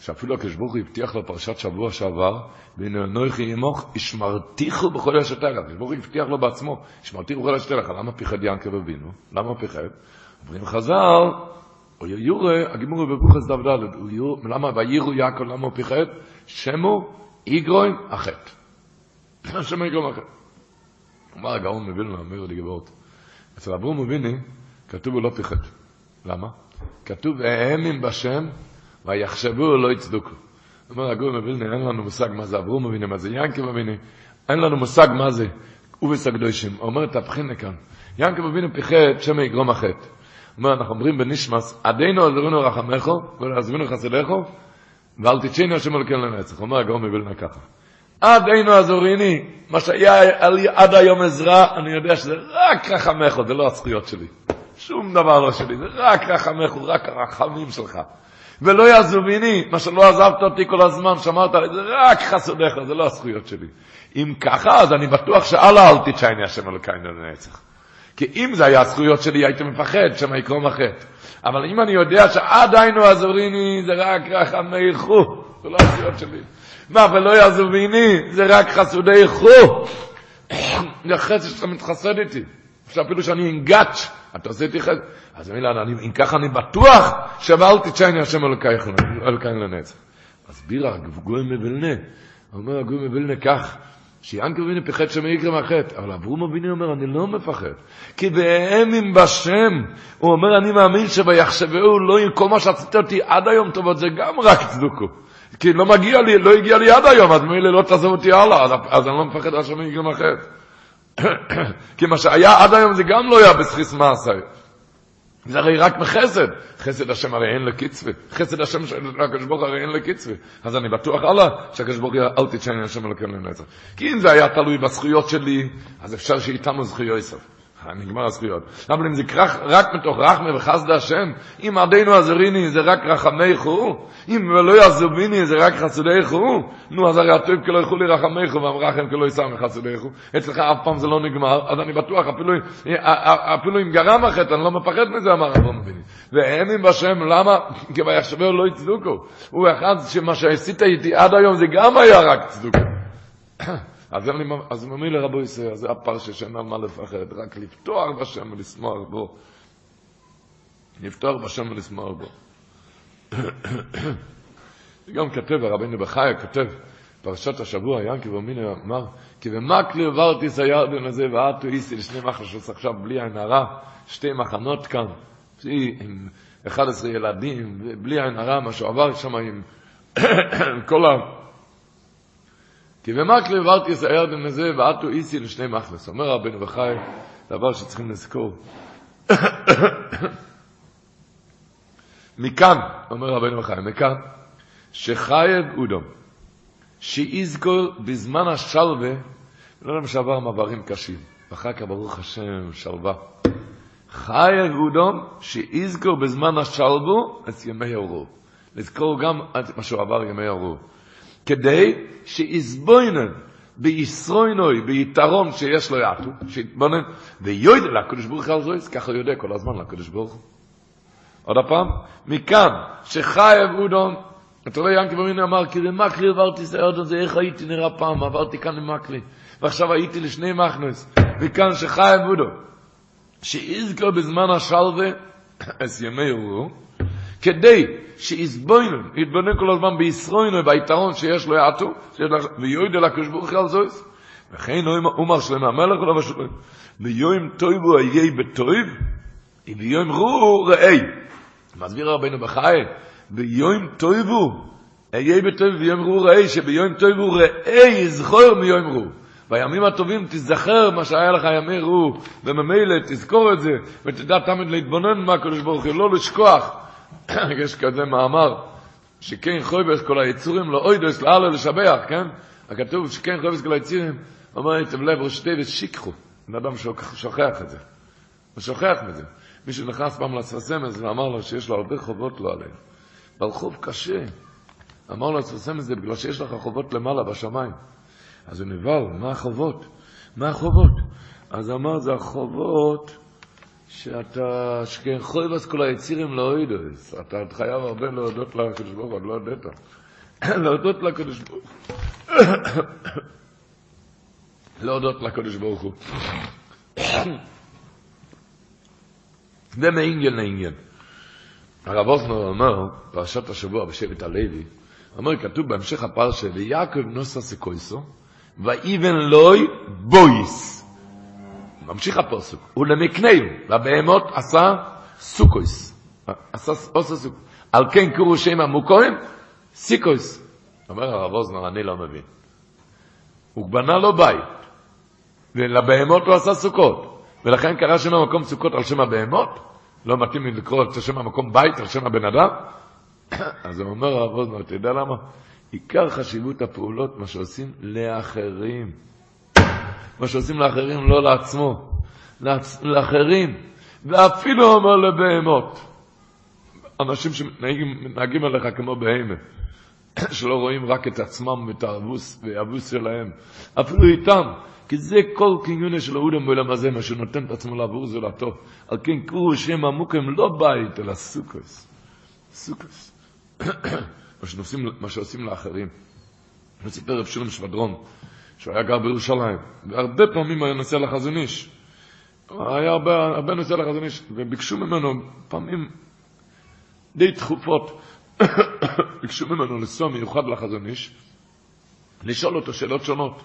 שאפילו הקדוש ברוך הוא הבטיח לו פרשת שבוע שעבר, והנה אנוכי עמוך, השמרתיכו בכל אשתך. הקדוש ברוך הוא הבטיח לו בעצמו, השמרתיכו בכל אשתך. למה פיחד יעקב אבינו? למה פיחד? אומרים חז"ל, או יורה, הגימור בברוכת דף למה ויירו יעקב, למה הוא פיחד? שמו איגרוין החטא. שמו איגרוין החטא. אמר הגאון מווילנה, אומר גבוהות. אצל אברום מביני, כתוב הוא לא פיחד. למה? כתוב, האמין בשם, ויחשבו לא יצדוקו. אומר הגאון מווילנה, אין לנו מושג מה זה אברום מביני, מה זה ינקי מביני, אין לנו מושג מה זה אובס הקדושים. אומר, תבחינה כאן. ינקי מביני פיחד, שמא יגרום החטא. אומר, אנחנו אומרים בנשמס, עדינו עזרינו רחמךו, ועזרינו חסדךו, ואל תצ'ינו השם אלוקינו לנצח. אומר הגאון מווילנה ככה. עד אינו עזוריני, מה שהיה עד היום עזרה, אני יודע שזה רק רחמך, זה לא הזכויות שלי. שום דבר לא שלי, זה רק רחמך, רק הרחמים שלך. ולא יעזוביני, מה שלא עזבת אותי כל הזמן, שאמרת לי, זה רק חסודך, זה לא הזכויות שלי. אם ככה, אז אני בטוח שאללה אל תצ'ייני השם אלוקינו לנצח. כי אם זה היה הזכויות שלי, הייתי מפחד שמא יקרום החטא. אבל אם אני יודע שעד היינו עזוריני, זה רק רחמי חו, זה לא הזכויות שלי. מה, ולא יעזוביני, זה רק חסודי חו. זה חסד שאתה מתחסד איתי. אפילו שאני אנגץ', אתה עושה איתי חסד. אז מילה, אם ככה אני בטוח, שאל תצ'ייני השם אלוקיין לנצח. אז בירה, גוי מבלנה, אומר הגוי מבלנה כך, שיאנקר אבינו פחד שמא יקרא מהחטא, אבל אברום אבינו אומר, אני לא מפחד, כי בהאמין בשם, הוא אומר, אני מאמין שביחשבהו לא כל מה שעשית אותי עד היום טובות, זה גם רק צדוקו. כי לא מגיע לי, לא הגיע לי עד היום, אז מילא לא תעזוב אותי הלאה, אז, אז אני לא מפחד שמא יקרא מהחטא. כי מה שהיה עד היום זה גם לא היה בסחיס מעשה. זה הרי רק מחסד. חסד השם הרי אין לקצווה. חסד השם של הקדוש ברוך הרי אין לקצווה. אז אני בטוח הלאה שהקדוש ברוך הוא אל תצ'ני השם אלוקים לנצח. כי אם זה היה תלוי בזכויות שלי, אז אפשר שאיתנו זכויות יסף. נגמר הזכויות. אבל אם זה רק מתוך רחמי וחסד השם, אם עדינו עזריני זה רק רחמי חו, אם לא יעזוביני זה רק חסודי חו, נו אז הרי הטוב כלא ילכו לי רחמי חו, והמרחם כלא יסע מחסודי חו. אצלך אף פעם זה לא נגמר, אז אני בטוח, אפילו, אפילו אם גרם החטא, אני לא מפחד מזה, אמר אברהם אביני. והאמין בשם, למה? כי ביחשבהו לא יצדוקו. הוא אחד שמה שעשית איתי עד היום זה גם היה רק צדוקו. אז אני, אז ממי לרבו ישראל, זה הפרשה שאין על מה לפחד, רק לפתוח בשם ולשמוח בו. לפתוח בשם ולשמוח בו. גם כתב, הרבינו בחיה כותב, פרשת השבוע, ינקי ומיני אמר, כי במקלי עברתי סיירדן הזה, ועטו איסי לשני מחלשות עכשיו בלי עין הרע, שתי מחנות כאן, עם 11 ילדים, בלי עין הרע, מה שהוא עבר שם עם כל ה... כי במקלי עברתי את הירדן הזה, ועטו איסי לשני מחלס. אומר רבנו בחי, דבר שצריכים לזכור. מכאן, אומר רבנו בחי, מכאן, שחייב אודום, שיזכור בזמן השלווה, לא למה שעבר מעברים קשים, ואחר כך ברוך השם שלווה. חייב אודום, שיזכור בזמן השלבו את ימי אורו. לזכור גם את מה שהוא עבר ימי אורו. כדי שיסבוינן בישרוינוי, ביתרון שיש לו יעטו, שיתבונן, ויודע לקדוש ברוך הוא זויס, ככה יודע כל הזמן לקדוש ברוך הוא. עוד הפעם, מכאן שחייב אודום, אתה רואה ינקי במיני אמר, כי למקלי עברתי סעוד הזה, איך הייתי נראה פעם, עברתי כאן למקלי, ועכשיו הייתי לשני מחנוס, וכאן שחייב אודום, שיזכר בזמן השלווה, אז ימי הוא, כדי שיסבוינן, יתבונן כל הזמן בישרוינו, ביתרון שיש לו יעטו, ויועיד אל הקדוש ברוך הוא על זויס. וכן אומר שלמה המלך ולא בשלם. ביום טויבו אהיה בטויב, וביום ראו ראי. מסביר רבינו בחי, ביום טויבו אהיה בטויב, וביום ראו ראי, שביום טויבו ראי יזכור מיום ראו. בימים הטובים תזכר מה שהיה לך ימי ראו, וממילא תזכור את זה, ותדע תמיד להתבונן מה הקדוש ברוך הוא, לא לשכוח. יש כזה מאמר, שכן חויבס כל היצורים לא אוידס לאללה לשבח, כן? הכתוב שכן חויבס כל היצורים, אומר היטב לב ראשי ושיקחו, בן אדם שוכח את זה, הוא שוכח מזה. מישהו נכנס פעם לסרסמס ואמר לו שיש לו הרבה חובות לא עליהם. אבל חוב קשה. אמר לו לסרסמס זה בגלל שיש לך חובות למעלה בשמיים. אז הוא נבהל, מה החובות? מה החובות? אז אמר, זה החובות שאתה, שכן חויבס כל היצירים לא ידעס. אתה חייב הרבה להודות לקדוש ברוך הוא, לא הודית. להודות לקדוש ברוך הוא. להודות לקדוש ברוך הוא. זה מעניין לעניין. הרב אוזנר אומר, פרשת השבוע בשבט הלוי, אומר, כתוב בהמשך הפרשה, ויעקב נוסע סקויסו, ואיבן לוי בויס. ממשיך הפרסוק, ולמקנהו, לבהמות עשה סוכויס. עשה, עושה סוכויס. על כן קורו שם המוקוים, סיקויס. אומר הרב אוזנר, אני לא מבין. הוא בנה לו בית, ולבהמות הוא עשה סוכות, ולכן קרא שם המקום סוכות על שם הבהמות? לא מתאים לי לקרוא את שם המקום בית על שם הבן אדם? אז הוא אומר הרב אוזנר, אתה יודע למה? עיקר חשיבות הפעולות, מה שעושים לאחרים. מה שעושים לאחרים, לא לעצמו, לעצ... לאחרים. ואפילו אומר לבהמות. אנשים שמתנהגים עליך כמו בהמה, שלא רואים רק את עצמם ואת האבוס והאבוס שלהם. אפילו איתם, כי זה כל קניונה של האודם בעולם הזה, מה שנותן את עצמו לעבור זולתו. על כן קראו שם עמוקים לא בית, אלא סוכוס. סוכוס. מה, שנוסים, מה שעושים לאחרים. סיפר רב שולם שבדרון, שהוא היה גר בירושלים, והרבה פעמים היה נוסע לחזון איש. היה הרבה, הרבה נוסע לחזון איש, וביקשו ממנו פעמים די תכופות, ביקשו ממנו לנסוע מיוחד לחזון איש, לשאול אותו שאלות שונות.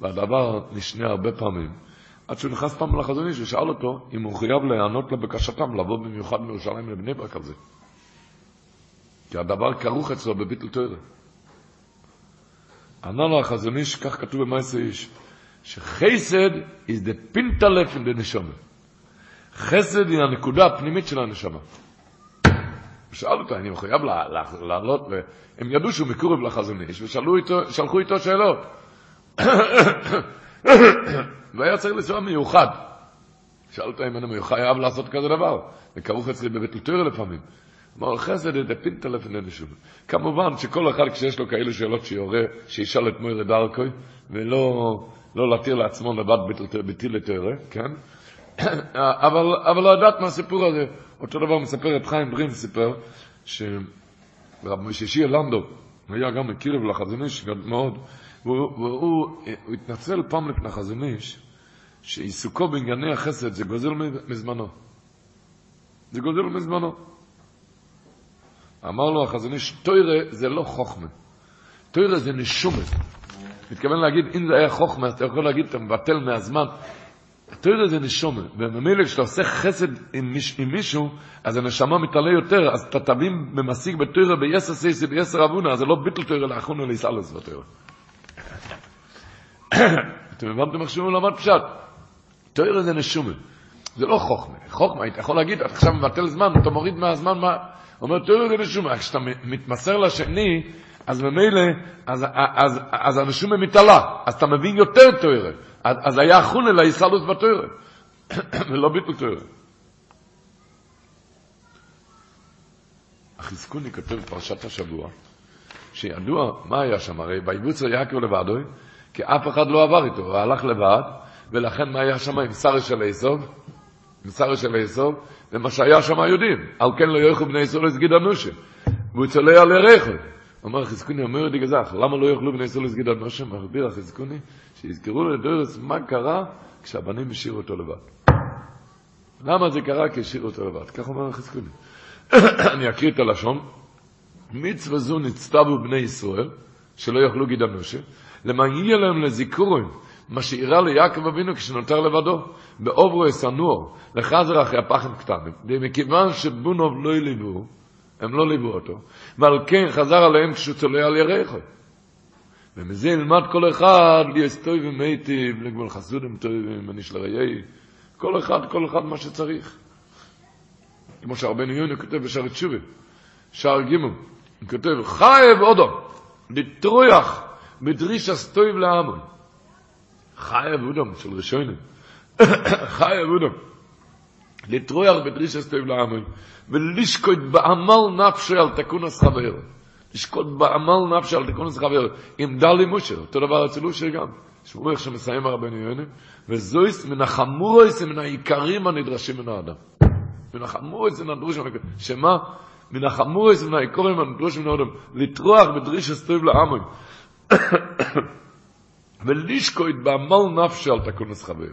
והדבר נשנה הרבה פעמים. עד שהוא נכנס פעם לחזון איש ושאל אותו אם הוא חייב להיענות לבקשתם לבוא במיוחד מירושלים לבני ברק על זה. כי הדבר כרוך אצלו בביטל תוירה. ענה לו החזון איש, כך כתוב במעשה איש, שחסד is the pintalef in the נשמה. חסד היא הנקודה הפנימית של הנשמה. שאל אותו, אני מחויב לעלות, והם ידעו שהוא מקורב לחזון איש, ושלחו איתו שאלות. והיה צריך לנסוע מיוחד. שאלת אם אני חייב לעשות כזה דבר. זה כרוך אצלי בבית לטויר לפעמים. אמר חסד את הפינטה לפני שוב. כמובן שכל אחד כשיש לו כאלה שאלות שיורה, שישאל את מוירי דרכוי, ולא לא להתיר לעצמו לבד בטיל לתוירה, כן? אבל, אבל לא יודעת מה הסיפור הזה. אותו דבר מספר את חיים ברים, סיפר, שרב שישי לנדו, היה גם מקריב לחזון איש מאוד, והוא, הוא התנצל פעם לפני חזון איש, שעיסוקו בענייני החסד זה גוזל מזמנו. זה גוזל מזמנו. אמר לו החזון איש, תוירה זה לא חוכמה. תוירה זה נשומת. מתכוון להגיד, אם זה היה חוכמה, אתה יכול להגיד, אתה מבטל מהזמן. תוירה זה נשומה, וממילא כשאתה עושה חסד עם, מיש, עם מישהו, אז הנשמה מתעלה יותר, אז אתה תבין במשיג בתוירה ביסר סייסי ביסר אבונה, אז זה לא ביטל תוירה לאחרונה להיסלס בתוירה. אתם הבנתם איך שהוא למד פשט? תוירה זה נשומה, זה לא חוכמה. חוכמה, אתה יכול להגיד, אתה עכשיו מבטל זמן, אתה מוריד מהזמן, מה... אומר, תוירה זה נשומה, כשאתה מתמסר לשני, אז ממילא, אז, אז, אז הנשומה מתעלה, אז אתה מבין יותר תוירה. אז היה חונה להיסלוס בתוירה, ולא ביטל תוירה. החזקוני כותב פרשת השבוע, שידוע מה היה שם, הרי ביבוצר יעקב לבדוי, כי אף אחד לא עבר איתו, הוא הלך לבד, ולכן מה היה שם עם שרה של איסוב? שרה של איסוב, ומה שהיה שם יודעים, על כן לא יאכלו בני ישראל לסגיד אנושה, והוא צולע לרחב. אומר החזקוני, אומר לי גזח, למה לא יאכלו בני ישראל לסגיד אנושה? מסביר החזקוני, שיזכרו לדורס מה קרה כשהבנים השאירו אותו לבד. למה זה קרה כי השאירו אותו לבד? כך אומר החזקוני. אני אקריא את הלשון. מצווה זו נצטבו בני ישראל, שלא יאכלו גיד אנושה, יהיה להם לזיכורם, מה שאירע ליעקב אבינו כשנותר לבדו, בעוברו אסנור, לחזר אחרי הפחם קטנים, ומכיוון שבונוב לא ליוו, הם לא ליוו אותו, ועל כן חזר עליהם כשהוא צולע על ירחו. ומזה ילמד כל אחד ליאס טוב ומיטיב, לגמול חסודם טובים, אני של ראיי, כל אחד, כל אחד מה שצריך. כמו שהרבנו יוני כותב בשער תשובה, שער ג' הוא כותב, חייב אודו, לטרויח, בדריש הסטויב לעמון. חייב אודום של ראשונים. חייב אודום. לטרוח בדרישס טוב לעמי, ולשקוט בעמל נפשי על תקונס חבר. לשקוט בעמל נפשי על תקונס חבר. עם דלי מושר, אותו דבר אצל אושר גם. שמעו איך שמסיים הרבנו יוני, וזויס מן החמורויס מן העיקרים הנדרשים מן האדם. מן החמורויס מן הדרוש מן. שמה? מן החמורויס מן העיקרים הנדרשים מן האדם. לטרוח בדרישס טוב לעמי. ולשקוט בעמל נפשי על תקונס חבר.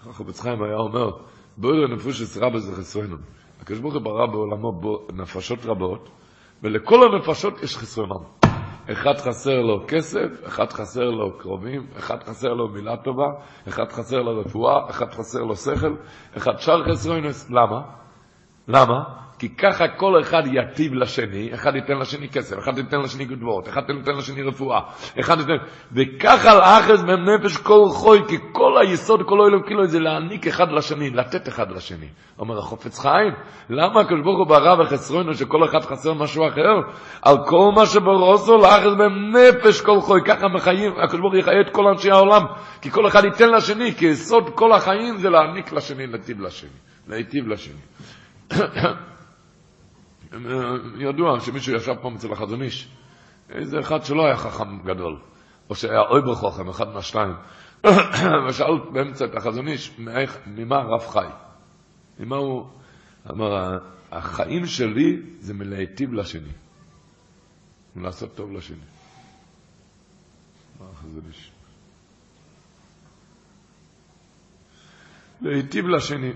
חפץ חיים היה אומר, בואו נפוש רבה זה חסרנו. הקדוש ברוך הוא ברא בעולמו נפשות רבות, ולכל הנפשות יש חסרונם. אחד חסר לו כסף, אחד חסר לו קרובים, אחד חסר לו מילה טובה, אחד חסר לו רפואה, אחד חסר לו שכל, אחד שר חסרונס. למה? למה? כי ככה כל אחד יטיב לשני, אחד ייתן לשני כסף, אחד ייתן לשני גדבות, אחד ייתן לשני רפואה, אחד ייתן... וככה לאחז מהם נפש כל חוי, כי כל היסוד, כל אוהלם כאילו זה להעניק אחד לשני, לתת אחד לשני. אומר החופץ חיים, למה הקדוש ברוך הוא ברא וחסרונו שכל אחד חסר משהו אחר? על כל מה שברוסו לאחז מהם נפש כל חוי, ככה מחיים, הקדוש ברוך הוא יחיה את כל אנשי העולם, כי כל אחד ייתן לשני, כי יסוד כל החיים זה להעניק לשני, להיטיב לשני, להיטיב לשני. ידוע שמישהו ישב פה אצל החזון איש, איזה אחד שלא היה חכם גדול, או שהיה אויבר חוכם, אחד מהשתיים, ושאל באמצע את החזון איש, ממה הרב חי? ממה הוא אמר, החיים שלי זה מלהיטיב לשני, ולעשות טוב לשני. איש? להיטיב לשני.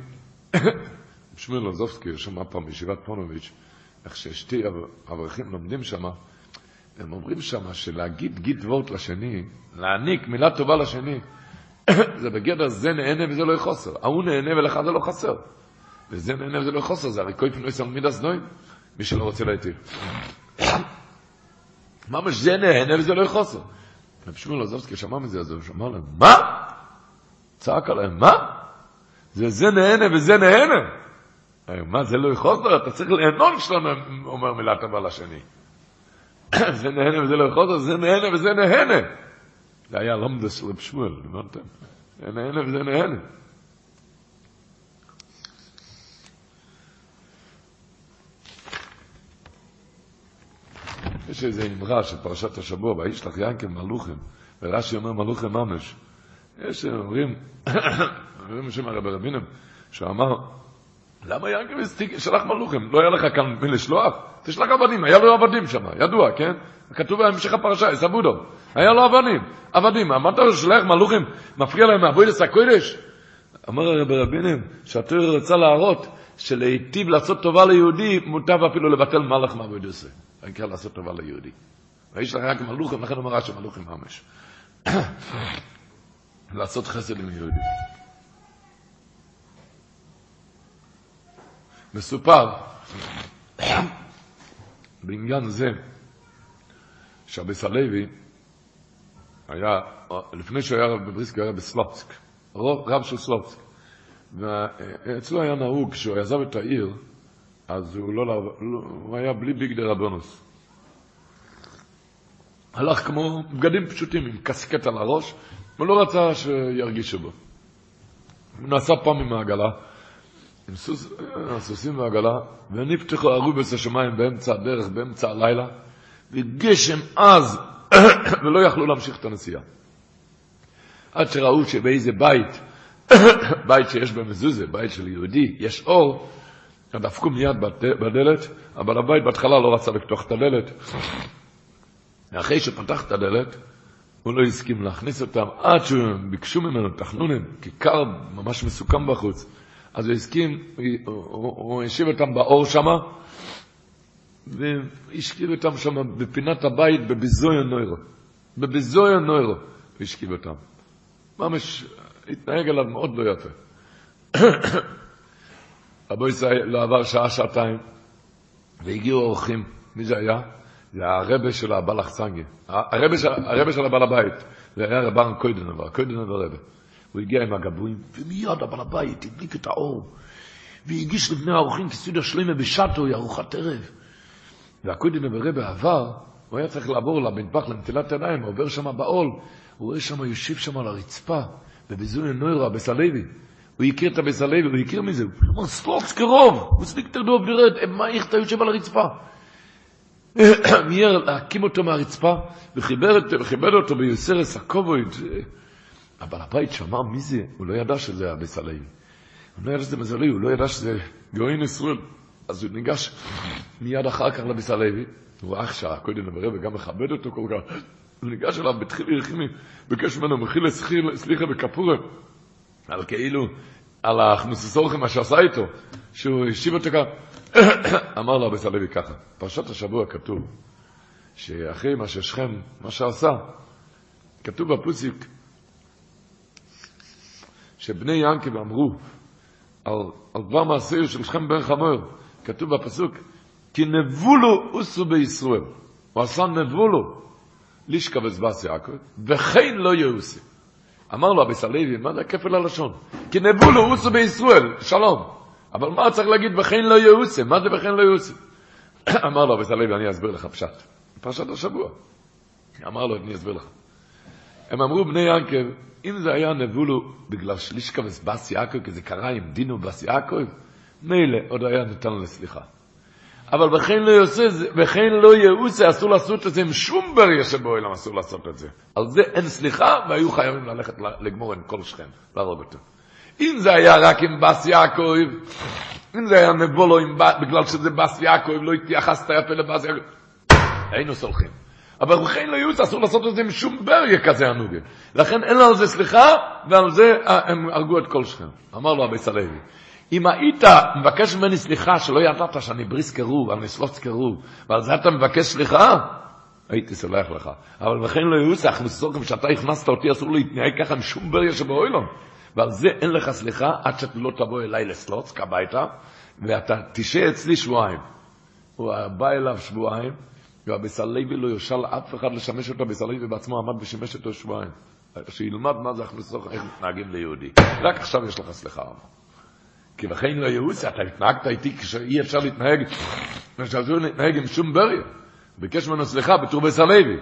שמואל לוזובסקי, שמע פעם בישיבת פונוביץ', איך ששתי אברכים לומדים שם, הם אומרים שם שלהגיד גיד וורט לשני, להעניק מילה טובה לשני, זה בגדר זה נהנה וזה לא חוסר. ההוא נהנה ולך זה לא חסר. וזה נהנה וזה לא חוסר, זה הרי כוי פינוי סלמיד הסנועים, מי שלא רוצה להיטיב. ממש זה נהנה וזה לא חוסר. רב שמואל לוזובסקי שמע מזה, אז הוא שמע להם, מה? צעק עליהם, מה? זה זה נהנה וזה נהנה. מה, זה לא יכול להיות? אתה צריך ליהנות כשאתה אומר מילה טובה לשני. זה נהנה וזה לא יכול להיות, זה נהנה וזה נהנה. זה היה לומדס רב שמואל, הבנתם? זה נהנה וזה נהנה. יש איזה אמרה של פרשת השבוע, וישלח ינקל מלוכים, ורש"י אומר מלוכים ממש. יש אומרים, אומרים בשם הרב רבינם, שאמר, למה ינקל שלח מלוכים? לא היה לך כאן מי לשלוח? תשלח עבדים, היה לו עבדים שם, ידוע, כן? כתוב בהמשך הפרשה, סבודו. היה לו עבדים, עבדים. אמרת לו שלח מלוכים, מפריע להם מעבודת הקודש? אמר הרב רבינים, שהתורה רוצה להראות שלהיטיב לעשות טובה ליהודי, מוטב אפילו לבטל מלאך מעבודתו. העיקר לעשות טובה ליהודי. ויש לך רק מלוכים, לכן אומר רש"י מלוכים ממש. לעשות חסד עם יהודי. מסופר בעניין זה שהביס הלוי היה, לפני שהוא היה רב בבריסקי, הוא היה בסלופסק, רב של סלופסק. ואצלו היה נהוג, כשהוא עזב את העיר, אז הוא, לא, לא, הוא היה בלי ביגדי רבונוס. הלך כמו בגדים פשוטים, עם קסקט על הראש, הוא לא רצה שירגישו בו. הוא נסע פעם עם העגלה, עם סוס, הסוסים והעגלה, ונפתחו ארובס השמיים באמצע הדרך, באמצע הלילה, וגשם עז, ולא יכלו להמשיך את הנסיעה. עד שראו שבאיזה בית, בית שיש במזוזה, בית של יהודי, יש אור, דפקו מיד בדלת, אבל הבית בהתחלה לא רצה לפתוח את הדלת. אחרי שפתח את הדלת, הוא לא הסכים להכניס אותם, עד שהם ביקשו ממנו תחנונים, כי קר ממש מסוכם בחוץ. אז הוא הסכים, הוא השיב אותם באור שם, והשכיב אותם שם בפינת הבית בביזוי הנוירו. בביזוי הנוירו הוא השכיב אותם. ממש התנהג עליו מאוד לא יפה. רבו ישראל לא עבר שעה, שעתיים, והגיעו אורחים. מי זה היה? זה הרבה של הבעל החסנגי. הרבה של, הבעל הבית. זה היה רבן קוידנבר, קוידנבר רבה. הוא הגיע עם הגבויים, ומיד הבעל הבית הדליק את האור, והגיש לבני האורחים כסעודה שלמה בשעתו, ארוחת ערב. והקוידנבר רבה עבר, הוא היה צריך לעבור למטבח לנטילת עיניים, עובר שם בעול, הוא רואה שם, יושב שם על הרצפה, בביזוי נוירה, בסלוי, הוא הכיר את הביס הלוי, הוא הכיר מזה, הוא אמר, סלוץ קרוב, הוא סליק תרדוב, נרד, מה איך אתה יושב על הרצפה? מיהר להקים אותו מהרצפה, וכיבד אותו ביוסרס הכובויד. אבל הבית שמע מי זה, הוא לא ידע שזה הלוי. הוא לא ידע שזה מזלי, הוא לא ידע שזה גאוין ישראל. אז הוא ניגש מיד אחר כך הלוי, הוא ראה שהקודם נברא וגם מכבד אותו כל כך. הוא ניגש אליו בתחיל ירחימי, ביקש ממנו מחילה סליחה בכפורה, על כאילו, על ההכנוסס אורחם, מה שעשה איתו, שהוא השיב אותו כך. אמר לו הלוי ככה, פרשת השבוע כתוב, שאחרי מה ששכם, מה שעשה, כתוב בפוסיק, שבני ינקב אמרו, על, על דבר מעשי של שכם בן חמור, כתוב בפסוק, כי נבולו אוסו בישראל. הוא עשה נבולו, לישקה וזבס יעקב, וכן לא יאוסי. אמר לו אביס הלוי, מה זה כפל הלשון? כי נבולו אוסו בישראל, שלום. אבל מה צריך להגיד וכן לא יאוסי? מה זה וכן לא יאוסי? אמר לו אביס הלוי, אני אסביר לך פשט. פרשת השבוע. אמר לו, אני אסביר לך. הם אמרו בני ינקב, אם זה היה נבולו בגלל שלישקה וסבס יעקב, כי זה קרה עם דינו בס יעקב, מילא עוד היה ניתן לסליחה. אבל וכן לא יעשה, וכן לא יעושה, אסור לעשות את זה עם שום בריה שבעולם אסור לעשות את זה. על זה אין סליחה, והיו חייבים ללכת לגמור עם כל שכם, להרוג אותו. אם זה היה רק עם בס יעקב, אם זה היה נבולו עם, בגלל שזה בס יעקב, לא התייחסת יפה לבס יעקב, היינו סולחים. אבל וכן לא אסור לעשות את זה עם שום בריה כזה הנוגן. לכן אין לו על זה סליחה, ועל זה הם הרגו את כל שכם. אמר לו אביס הלוי, אם היית מבקש ממני סליחה שלא ידעת שאני בריס קירוב, אני סלוץ קירוב, ועל זה אתה מבקש סליחה, הייתי סולח לך. אבל וכן לא אנחנו סוגם שאתה הכנסת אותי, אסור להתנהג ככה עם שום בריה שבאוילון. ועל זה אין לך סליחה עד שאתה לא תבוא אליי לסלוץ, כביתה, ואתה תשעה אצלי שבועיים. הוא בא אליו שבועיים, והבסלוי לא יושל אף אחד לשמש אותו, הבסלוי בעצמו עמד ושימש אותו שבועיים. שילמד מה זה הכנסוך, איך מתנהגים ליהודי. רק עכשיו יש לך סליחה. כי לכן לא יהוסי, אתה התנהגת איתי כשאי אפשר להתנהג, כשאסור להתנהג עם שום בריה. ביקש ממנו סליחה בתור בסלוי.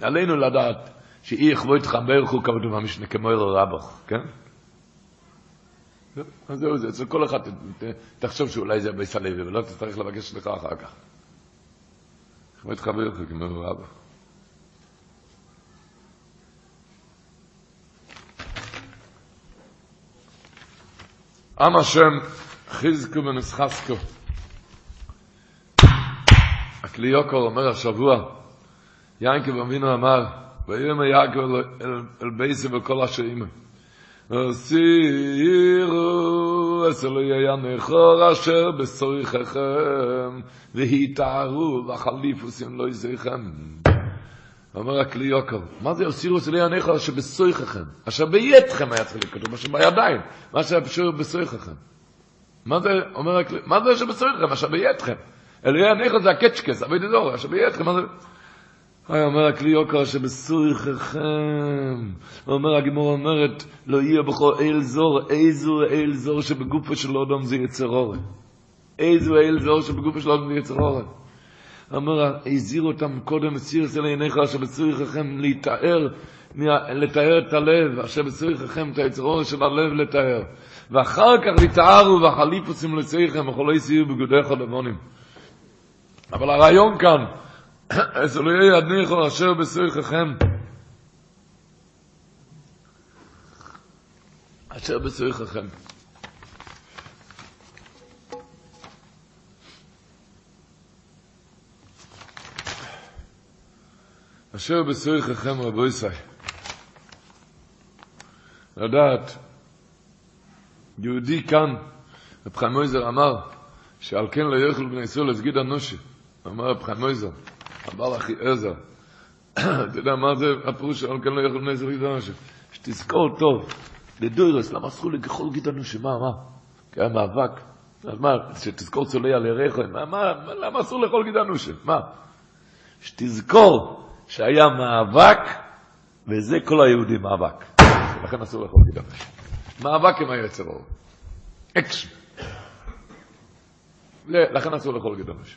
עלינו לדעת שאי יכבו איתך ברך הוא כבודו במשנה כמו אלו רבוך, כן? אז זהו זה, אצל כל אחד תחשוב שאולי זה בסלוי, ולא תצטרך לבקש סליחה אחר כך. כמו התחבר לך, כמו רב. עם השם חזקו ונסחסקו. הכלי יוקר אומר השבוע, ינקב אבינו אמר, ויהיו יעקב אל בייסי וכל אשר אימא. אימו. הסירו אסלו יהיה נכור אשר בסוריככם והתארו וחליפוסים לא יזריכם. אומר הכלי יוקר, מה זה הסירו אסלו יהיה נכור אשר בסוריככם? אשר ביתכם היה צריך לכתוב, אשר בידיים, מה שהיה בסוריככם. מה זה, אומר הכלי, מה זה אשר בסוריככם? אשר ביתכם. אלוהי הנכר זה הקצ'קס, אבל ידעו, אשר ביתכם, מה זה... היי, אומר הכלי יוקר שבסוריככם, אומר הגמור אומרת, לא יהיה בכל אל זור, איזו אל זור שבגופו של אדם זה יצר אורן. איזו אל זור שבגופו של אדם זה יצר אורן. אומר, הזהיר אותם קודם, סיר אצל עיניך, אשר בסוריככם להתאר, לתאר את הלב, אשר בסוריככם את היצר אורן של הלב לתאר. ואחר כך להתארו והחליפוסים לצריכם, וכולי סיור בגודיך לבונים. אבל הרעיון כאן, אז לא יהיה ידניכו אשר בסויככם. אשר בסויככם. אשר בסויככם רבו ישראל. לדעת, יהודי כאן, רב חיים מויזר אמר, שעל כן לא יאכלו בני ישראל לסגיד אנושי. אמר רב חיים מויזר, אמר אחי עזר, אתה יודע מה זה הפירוש של כן לא יכול בני ישראל אנושי? שתזכור טוב, לדוירס, למה אסור לכחול גיד אנושי? מה? כי היה מאבק. אז מה, שתזכור צולי על מה, מה, למה אסור לאכול גיד אנושי? מה? שתזכור שהיה מאבק, וזה כל היהודים מאבק. לכן אסור לאכול גיד אנושי. מאבק עם היצר. אקשן. לכן אסור לאכול גיד אנושי.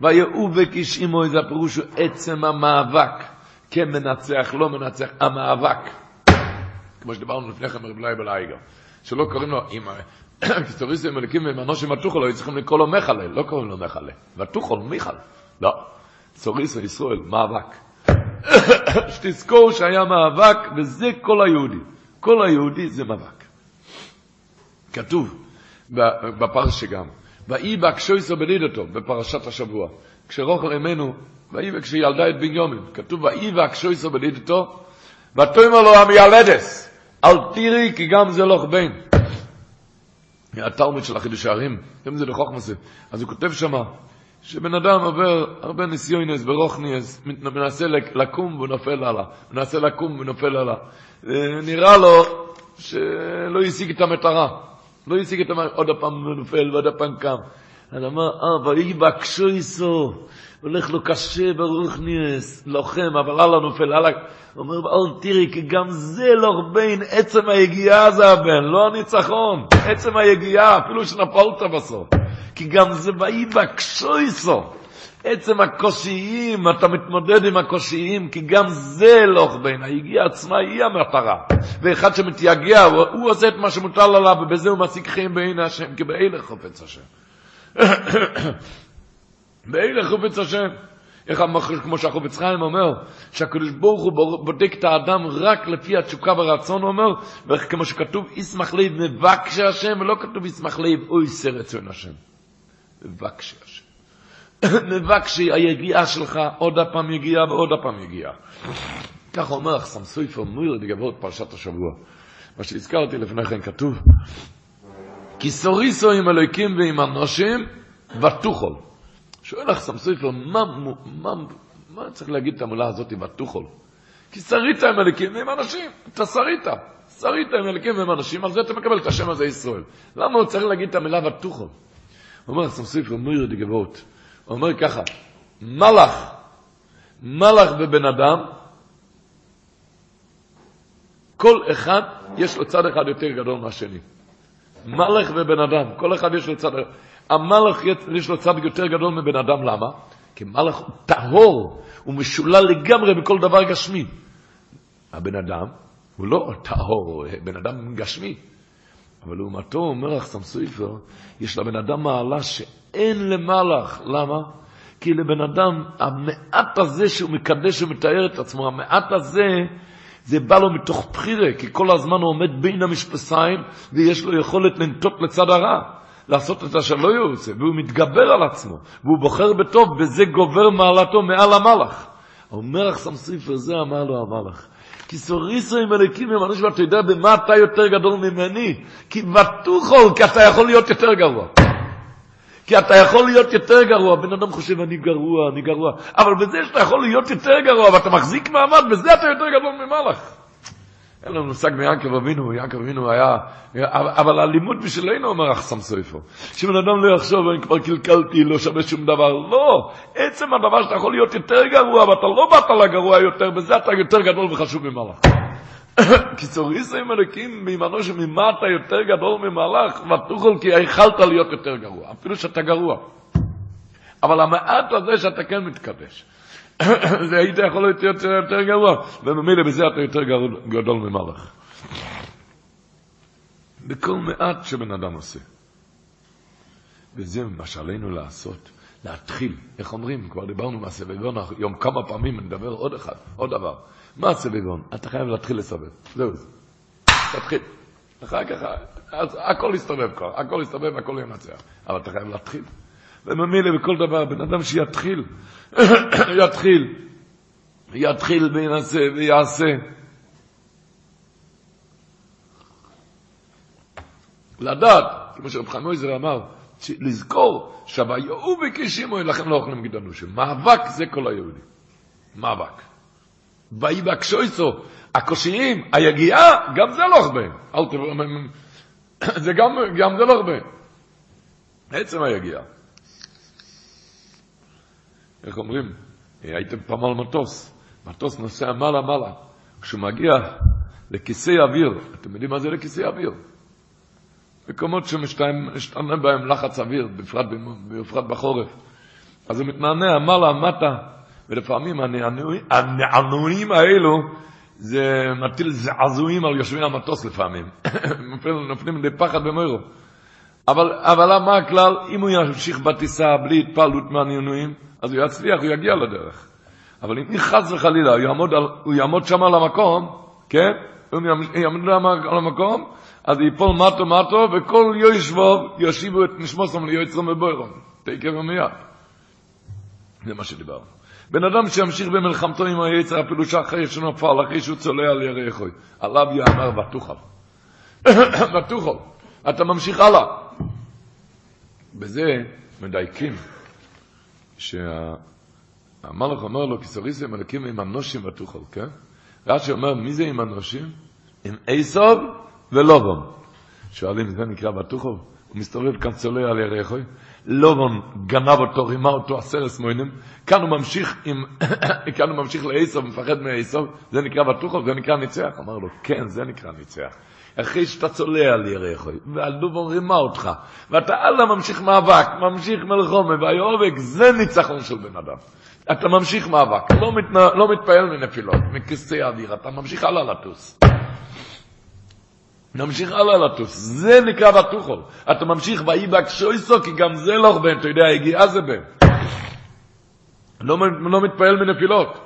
ויעובק איש עמו, זה הפירוש הוא עצם המאבק. כן מנצח, לא מנצח, המאבק. כמו שדיברנו לפני כן מרב לייב אלייגר, שלא קוראים לו, אם קיסטוריסטים מליקים ועם אנושים ותוכל, היו צריכים לקרוא לו מחלה, לא קוראים לו מחלה, ותוכל, מיכל, לא, צוריסו ישראל, מאבק. שתזכור שהיה מאבק, וזה כל היהודי. כל היהודי זה מאבק. כתוב בפרשה גם, ויהי בהקשויסו בלידתו, בפרשת השבוע, כשרוחל אמנו, ויהי כשילדה את בנימין, כתוב ויהי בהקשויסו בלידתו, ותאמר לו המיילדס, אל תראי כי גם זה לוך בין. התלמוד של החידוש הערים, גם זה לחוכמסה. אז הוא כותב שמה, שבן אדם עובר הרבה ניסיונס ורוכניאס, מנסה לקום ונופל הלאה, מנסה לקום ונופל הלאה. נראה לו שלא השיג את המטרה, לא השיג את המטרה, עוד פעם נופל ועוד פעם קם. אז אמר, אה, ויהי בקשו איסו, הולך לו קשה ברוכניאס, לוחם, אבל הלאה נופל, הלאה. אומר, אל תראי, כי גם זה לא בין עצם היגיעה זה הבן, לא הניצחון, עצם היגיעה, אפילו שנפלת בסוף. כי גם זה ויהי בקשו איסו. עצם הקושיים, אתה מתמודד עם הקושיים, כי גם זה לא בין, היגיעה עצמה היא המטרה. ואחד שמתייגע, הוא, הוא עושה את מה שמוטל עליו, ובזה הוא משיג חיים בעין השם, כי באלה חופץ השם. באלה חופץ השם. איך המחר, כמו שהחופץ חיים אומר, שהקדוש ברוך הוא בודק את האדם רק לפי התשוקה והרצון, הוא אומר, וכמו שכתוב, ישמח לב מבקשי השם, ולא כתוב ישמח לב אוי סרצון השם. מבקשי השם. מבקשי היגיעה שלך, עוד הפעם יגיעה ועוד הפעם יגיעה. כך אומר אחסם סופר מויר לגבות פרשת השבוע. מה שהזכרתי לפני כן כתוב, כי סוריסו עם אלוהיקים ועם אנושים, ותוכל. שואל אחסם סופר, מה, מה, צריך להגיד את המילה הזאת, ותוכל? כי שרית עם אלוהיקים ועם אנשים, אתה שרית. שרית עם אלוהיקים ועם אנשים, על זה אתה מקבל את השם הזה ישראל. למה הוא צריך להגיד את המילה ותוכל? אומר אחסם סופר מויר לגבות. אומר ככה, מלאך, מלאך ובן אדם, כל אחד יש לו צד אחד יותר גדול מהשני. מלאך ובן אדם, כל אחד יש לו צד... המלאך יש לו צד יותר גדול מבן אדם, למה? כי מלאך הוא טהור, הוא משולל לגמרי בכל דבר גשמי. הבן אדם הוא לא טהור, בן אדם גשמי. אבל לעומתו, אומר אחסם סופר, יש לבן אדם מעלה שאין למלאך. למה? כי לבן אדם, המעט הזה שהוא מקדש ומתאר את עצמו, המעט הזה, זה בא לו מתוך בחירה, כי כל הזמן הוא עומד בין המשפסיים, ויש לו יכולת לנטות לצד הרע, לעשות את אשר לא יעושה, והוא מתגבר על עצמו, והוא בוחר בטוב, וזה גובר מעלתו מעל המלאך. אומר אחסם סופר, זה אמר לו המלאך. כי סוריסו עם אלוקים עם אנשים, ואתה יודע במה אתה יותר גדול ממני? כי ותוכל, כי אתה יכול להיות יותר גרוע. כי אתה יכול להיות יותר גרוע. בן אדם חושב, אני גרוע, אני גרוע. אבל בזה שאתה יכול להיות יותר גרוע, ואתה מחזיק מעמד, בזה אתה יותר גדול ממלאך. אין לנו מושג מיעקב אבינו, יעקב אבינו היה, אבל הלימוד בשבילנו אומר אחסם סופר, שבן אדם לא יחשוב, אני כבר קלקלתי, לא שווה שום דבר, לא, עצם הדבר שאתה יכול להיות יותר גרוע, ואתה לא באת לגרוע יותר, בזה אתה יותר גדול וחשוב ממלאך. כי צוריסים אלוקים מימנו שממה אתה יותר גדול ממלאך, ותוכל כי יכלת להיות יותר גרוע, אפילו שאתה גרוע. אבל המעט הזה שאתה כן מתקדש. זה היית יכול להיות יותר, יותר גרוע, וממילא בזה אתה יותר גדול ממלאך. בכל מעט שבן אדם עושה. וזה מה שעלינו לעשות, להתחיל. איך אומרים? כבר דיברנו מהסביבון היום כמה פעמים, נדבר עוד אחד, עוד דבר. מה הסביבון? אתה חייב להתחיל לסובב. זהו זה. תתחיל. אחר כך, הכל יסתובב כבר, הכל יסתובב, הכל ינצח. אבל אתה חייב להתחיל. וממילא בכל דבר, בן אדם שיתחיל, יתחיל, יתחיל וינסה ויעשה. לדעת, כמו שרב חנויזר אמר, לזכור שהוויהו בקישימו לכם לא אוכלים גידנושים. מאבק זה כל היהודים. מאבק. ויהי בקשויסו, הקושיים, היגיעה, גם זה לא הרבה. אל תבוא, זה גם, גם זה לא הרבה. עצם היגיעה. איך אומרים? הייתם פעם על מטוס, מטוס נוסע מעלה מעלה. כשהוא מגיע לכיסא אוויר, אתם יודעים מה זה לכיסא אוויר? מקומות שמשתנה בהם לחץ אוויר, בפרט, בפרט בחורף. אז הוא מתנענע מעלה, מטה, ולפעמים הנענועים האלו זה מטיל זעזועים על יושבי המטוס לפעמים. נופלים, נופלים לפחד במוירו. אבל, אבל מה הכלל? אם הוא ימשיך בטיסה בלי התפעלות מהעניינויים, אז הוא יצליח, הוא יגיע לדרך. אבל אם חס וחלילה הוא יעמוד, על, הוא יעמוד שם על המקום, כן? הוא יעמוד על המקום, אז ייפול מטו מטו, וכל יושבו יושיבו את נשמוסם ליועצרם בבוירון. תקף ומיד. זה מה שדיברנו. בן אדם שימשיך במלחמתו עם היצר, אפילו שאחרי שנופל, אחרי שהוא צולע על ירחוי, עליו יאמר ותוכל. ותוכל. אתה ממשיך הלאה. בזה מדייקים, שהמלך אומר לו, כסוריסי מלכים עם אנושים ותוכל, כן? רש"י אומר, מי זה עם אנושים? עם עשב ולובון. שואלים, זה נקרא ותוכל? הוא מסתובב כאן צולע על ירחוי. לובון גנב אותו, רימה אותו עשרת מוינים, כאן הוא ממשיך עם, כאן הוא ממשיך לעשב, מפחד מעשב, זה נקרא בטוחו, זה נקרא ניצח? אמר לו, כן, זה נקרא ניצח. אחרי שאתה צולע על ירחו, והלובון רימה אותך, ואתה הלאה ממשיך מאבק, ממשיך מלחומה, והיובק, זה ניצחון של בן אדם. אתה ממשיך מאבק, לא, מתנה, לא מתפעל מנפילות, מכיסא אוויר, אתה ממשיך הלאה לטוס. נמשיך הלאה לטוס, זה נקרא בטוחו. אתה ממשיך ויהי בהקשויסו, כי גם זה לא בן, אתה יודע, הגיעה זה בן. לא, לא מתפעל מנפילות.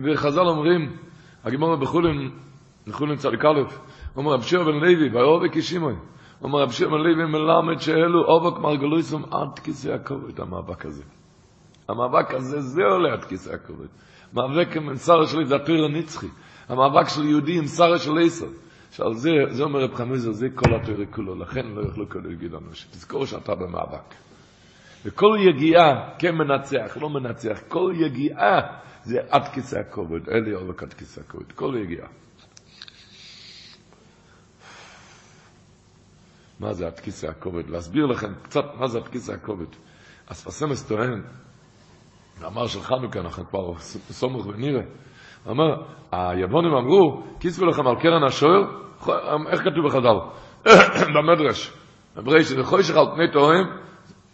וחז"ל אומרים, הגמרא בחולין, בחולין צדיק א', אומר רב שיר בן לוי, ויאהב כשימוי, אומר רב שיר בן לוי מלמד שאלו אובק מרגלויסום עד כיסא הכובד, המאבק הזה. המאבק הזה, זה עולה עד כיסא הכובד. מאבק עם שר שלי, זה הטריר הנצחי. המאבק של יהודי עם שרה של עשר. שעל זה, זה אומר רב חנויזר, זה כל התורה כולו, לכן לא יוכלו כל להגיד לנו, שתזכור שאתה במאבק. וכל יגיעה, כן מנצח, לא מנצח, כל יגיעה זה עד כיסא הכובד, אלי אובק עד כיסא הכובד, כל יגיעה. מה זה עד כיסא הכובד? להסביר לכם קצת מה זה עד כיסא הכובד. אספסמס טוען, מאמר של חנוכה, אנחנו כבר סומך ונראה, הוא אומר, היוונים אמרו, כיסבו לכם על קרן השוער, איך כתוב בחז"ל? במדרש. אמרי שזה חוישך על פני תוהם,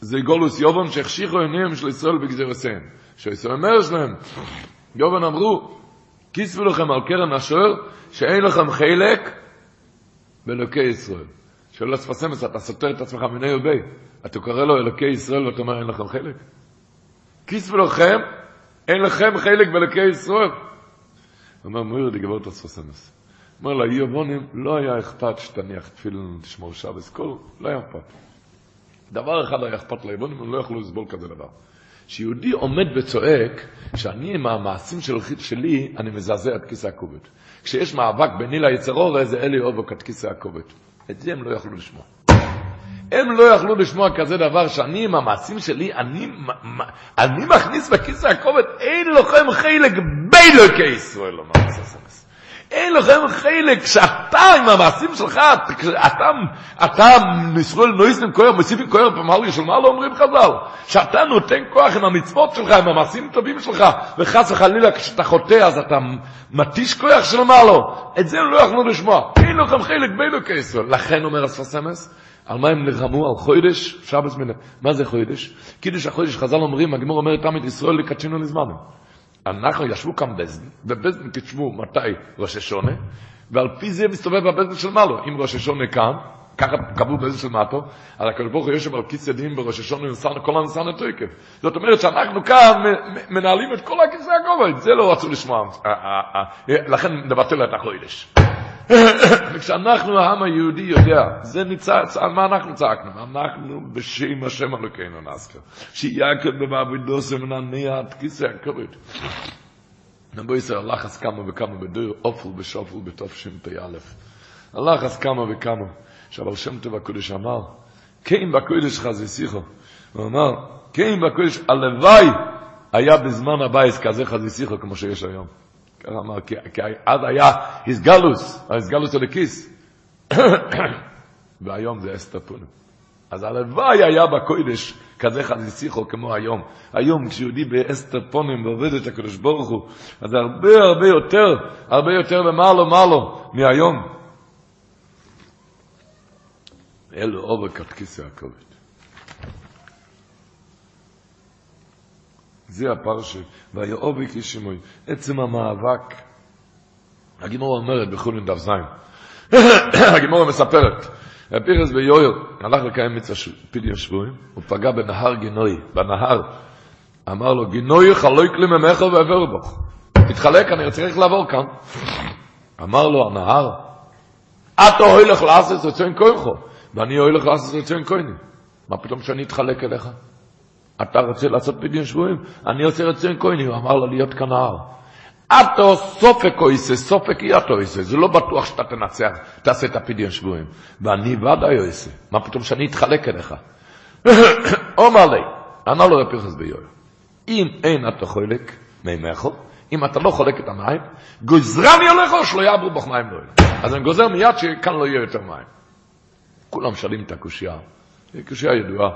זה גולוס יובון שהחשיכו עיניהם של ישראל בגזירסיהם. שישראל אומר שלהם, יובון אמרו, כיסבו לכם על קרן השוער, שאין לכם חלק באלוקי ישראל. שואל אספסמס, אתה סותר את עצמך מיני ובי, אתה קורא לו אלוקי ישראל ואתה אומר אין לכם חלק? כיסבו לכם, אין לכם חלק באלוקי ישראל. אומר מויר די גבורת אספסמס. אומר לה, יובונים, לא היה אכפת שתניח תפילין ותשמור שבס, כל, לא היה אכפת. דבר אחד היה אכפת ליבונים, הם לא יכלו לסבול כזה דבר. שיהודי עומד וצועק, שאני עם המעשים של, שלי, אני מזעזע את כיסא הכובד. כשיש מאבק ביני ליצרור, זה אלי אובוק את כיסא הכובד. את זה הם לא יכלו לשמוע. הם לא יכלו לשמוע כזה דבר שאני עם המעשים שלי, אני, אני מכניס בכיסא הכובד, אין לכם חלק באלוקי ישראל, אמר ססמס. אין לכם חלק שאתה עם המעשים שלך, אתה, אתה נישראל נויסים כהר, מוסיפים כהר פמליה של מה לא אומרים חז"ל? שאתה נותן כוח עם המצוות שלך, עם המעשים הטובים שלך, וחס וחלילה כשאתה חוטא אז אתה מתיש כוח של מה לא. את זה לא יכלו לשמוע. אין לכם חלק באלוקי ישראל. לכן אומר הספסמס, על מה הם נלחמו? על חוידש, שבס מן... מה זה חוידש? קידוש החוידש, חז"ל אומרים, הגמור אומר תמיד ישראל לקדשינו לזמנו. אנחנו ישבו כאן בזן, ובזן תשבו מתי ראש השונה, ועל פי זה מסתובב בבזן של מעלו. אם ראש השונה כאן, ככה קבעו בזן של מטו, אז הקדוש ברוך הוא יושב על כיסא דין בראש השונה ונסענו כל הנסענו תויקף. זאת אומרת שאנחנו כאן מנהלים את כל הכיסא הכובד, זה לא רצו לשמוע. לכן נבטל את החוידש. וכשאנחנו, העם היהודי, יודע, זה ניצץ, על מה אנחנו צעקנו? אנחנו בשם השם אלוקינו נזכר. שיעקב במעבידוסם ונניע עד כיסא הכבוד. נבוא ישראל, הלחץ כמה וכמה בדור, אופל בשופל בתשפ"א. הלחץ כמה וכמה. עכשיו, שם טוב הקודש אמר, כן בקודש חזיסיכו. הוא אמר, כן בקודש, הלוואי היה בזמן הבייס כזה חזיסיכו כמו שיש היום. ככה אמר, כי, אז היה הסגלוס, הסגלוס אלקיס, והיום זה אסתפונים. אז הלוואי היה בקוידש כזה חזיסיכו כמו היום. היום כשיהודי באסתפונים ועובד את הקדוש ברוך הוא, אז הרבה הרבה יותר, הרבה יותר למעלו מעלו מהיום. אלו עובק עד כיסא הכובד. זה הפרשה, והיה עובק ישימוי, עצם המאבק. הגימור אומרת בחולין דף זין, הגימור מספרת, הפירס ביואל הלך לקיים מצווה פדיון שבויים, הוא פגע בנהר גינוי, בנהר, אמר לו, גינוי חלוק לי ממך ועבר בו. תתחלק, אני צריך לעבור כאן. אמר לו הנהר, אתה הולך לעשות רצון כהנכו, ואני הולך לעשות רצון כהני. מה פתאום שאני אתחלק אליך? אתה רוצה לעשות פדיון שבויים? אני עושה רצון כהני. הוא אמר לו להיות כנהר. אתו סופק אויסה, סופק יאטו אויסה, זה לא בטוח שאתה תנצח, תעשה את הפדיון שבויים. ואני ודאי אויסה, מה פתאום שאני אתחלק אליך? אומר לי, ענה לו רפיחס ביואל, אם אין אתה חולק מימיך, אם אתה לא חולק את המים, גוזרני עליך או שלא יעברו בך מים לא יהיה. אז אני גוזר מיד שכאן לא יהיה יותר מים. כולם שואלים את הקושייה, קושייה ידועה.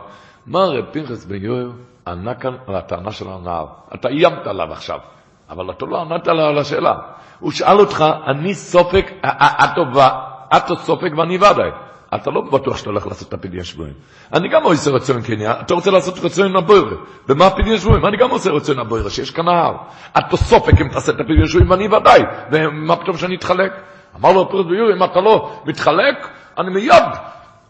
מה רב פנחס בן יואל ענה כאן על הטענה של הנער? אתה איימת עליו עכשיו. אבל אתה לא ענת על השאלה. הוא שאל אותך, אני סופק, הטובה, את סופק ואני ודאי. אתה לא בטוח שאתה הולך לעשות את הפדיון שבויים. אני גם עושה רצון קניה, אתה רוצה לעשות רצון הבוירה. ומה הפדיון שבויים? אני גם עושה רצון הבוירה, שיש כאן נהר. אתה סופק אם תעשה את הפדיון שבויים ואני ודאי. ומה פתאום שאני אתחלק? אמר לו הפרס ביורי, אם אתה לא מתחלק, אני מיד,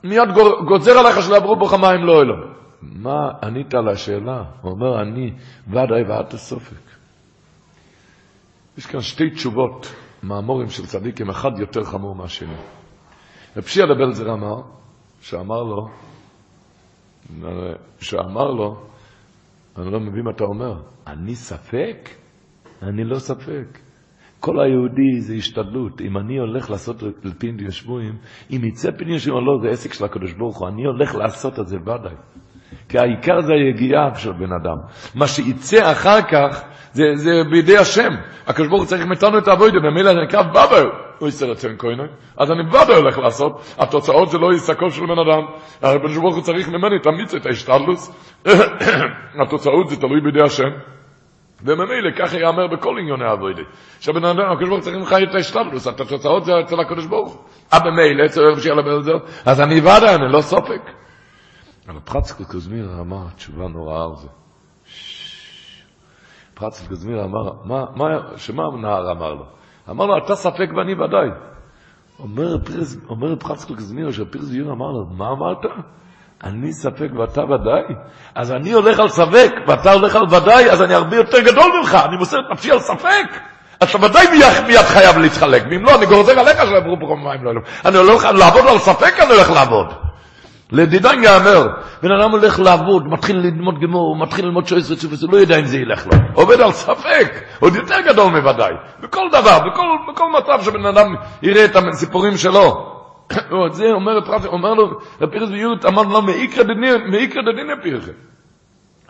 מיד גוזר עליך שלעברו בו חמיים לא אלו. מה ענית על השאלה? הוא אומר, אני ודאי ואתה סופק. יש כאן שתי תשובות, מאמורים של צדיקים, אחד יותר חמור מהשני. רב דבל בלזר אמר, שאמר לו, שאמר לו, אני לא מבין מה אתה אומר, אני ספק? אני לא ספק. כל היהודי זה השתדלות. אם אני הולך לעשות פינדין שבויים, אם יצא פינדין שבויים או לא, זה עסק של הקדוש ברוך הוא. אני הולך לעשות את זה ודאי. כי העיקר זה היגיעה של בן אדם. מה שיצא אחר כך, זה, זה בידי השם. הקדוש ברוך הוא צריך מאיתנו את העבודה, במילה זה נקרא בבר. הוא יסר אצל כהנו, אז אני בבר הולך לעשות. התוצאות זה לא יסקו של בן אדם. הקדוש ברוך הוא צריך ממני את את ההשתדלוס. התוצאות זה תלוי בידי השם. וממילא ככה ייאמר בכל עניוני העבודה. שהבן אדם, הקדוש ברוך צריך ממך את ההשתדלוס, התוצאות זה אצל הקדוש ברוך הוא. אבל ממילא, צריך שיהיה לבן אדם, אז אני ודאי, אני לא סופק. אבל פרצקו קוזמיר אמר תשובה נוראה על זה. פרצקו קוזמיר אמר, מה, מה, שמה הנער אמר לו? אמר לו, אתה ספק ואני ודאי. אומר, פרצקו קוזמיר, שפרס יור אמר לו, מה אמרת? אני ספק ואתה ודאי? אז אני הולך על ספק ואתה הולך על ודאי, אז אני הרבה יותר גדול ממך, אני מוסר את נפשי על ספק. אתה ודאי מיד חייב להתחלק, ואם לא, אני גוזר עליך שיעברו פה מים לא אני הולך לעבוד על ספק, אני הולך לעבוד. לדידן יאמר, בן אדם הולך לעבוד, מתחיל ללמוד גמור, מתחיל ללמוד שויס רצוף, הוא לא יודע אם זה ילך לו. עובד על ספק, עוד יותר גדול מוודאי. בכל דבר, בכל, בכל מצב שבן אדם יראה את הסיפורים שלו. זה אומר, אומר לו, רפירס ויוט, אמר לו, מאיקרא דדינא פירכם.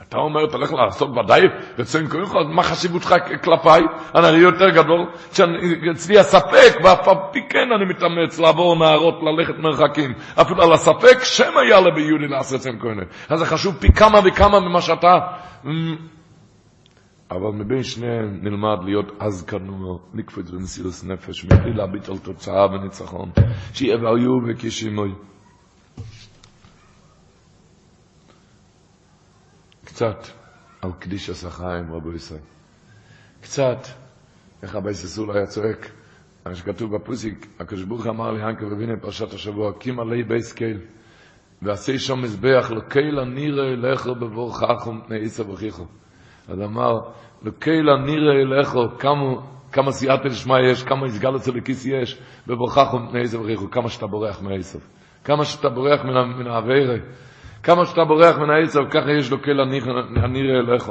אתה אומר, אתה הולך לעשות ודאי רצון קוראים לך, מה חשיבותך כלפיי? אני יותר גדול, שאצלי הספק, ואף על פי כן אני מתאמץ לעבור נערות, ללכת מרחקים. אפילו על הספק, שם היה לביולי לעשות רצון קוראים. אז זה חשוב פי כמה וכמה ממה שאתה... אבל מבין שניהם נלמד להיות אז כנוע, לקפוץ במסירות נפש, מבלי להביט על תוצאה וניצחון, והיו וכשימוי. קצת על קדיש הסחיים, רבו ישראל. קצת, איך הבייס ססול היה צועק, מה שכתוב בפוסיק, הקדוש ברוך אמר לי, הנקה ובינה פרשת השבוע, קים עלי בייס קייל, ועשי שם מזבח, לקייל הנירה אליכו בבורכך ומפני עיסה וכיכו. אז אמר, לקייל הנירה אליכו, כמה, סייעתא דשמיא יש, כמה הסגל אצל הכיס יש, בבורכך ומפני עיסה וכיכו, כמה שאתה בורח מהעיסה. כמה שאתה בורח מן האווירה. כמה שאתה בורח מן העצב, ככה יש לוקל הנראה אליך.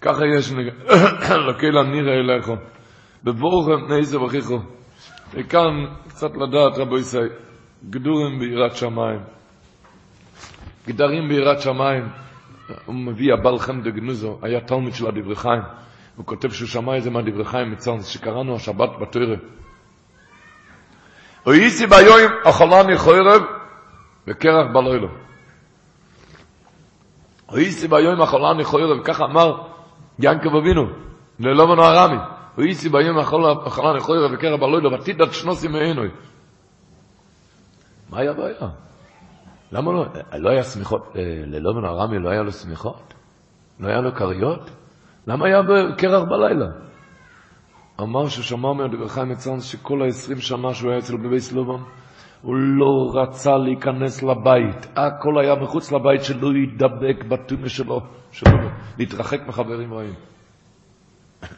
ככה יש לוקל הנראה אליך. בבורכם פני עשב אחיכו. וכאן קצת לדעת, רבו ישראל, גדורים ביראת שמיים. גדרים ביראת שמיים. הוא מביא הבעל חם דגנוזו, היה תלמיד של הדברי חיים. הוא כותב שהוא שמע איזה מהדברי חיים מצרנס, שקראנו השבת בתוירה. ואיסי ביום אכלני חורב וקרח בלילה. ואיסי ביום אכלני חורב, וככה אמר ינקב אבינו, ללובן הארמי. ואיסי ביום אכלני חורב וקרח בלילה, ותידת שנוסי מעינוי. מה היה הבעיה? למה לא? לא היה שמיכות, ללובן ארמי לא היה לו שמיכות? לא היה לו כריות? למה היה בקרח בלילה? אמר ששמע מהדבר חיים מצאנס שכל ה-20 שנה שהוא היה אצל בבייס לובן, הוא לא רצה להיכנס לבית. הכל היה מחוץ לבית שלא ידבק בטומא שלו, שלו, להתרחק מחברים רעים.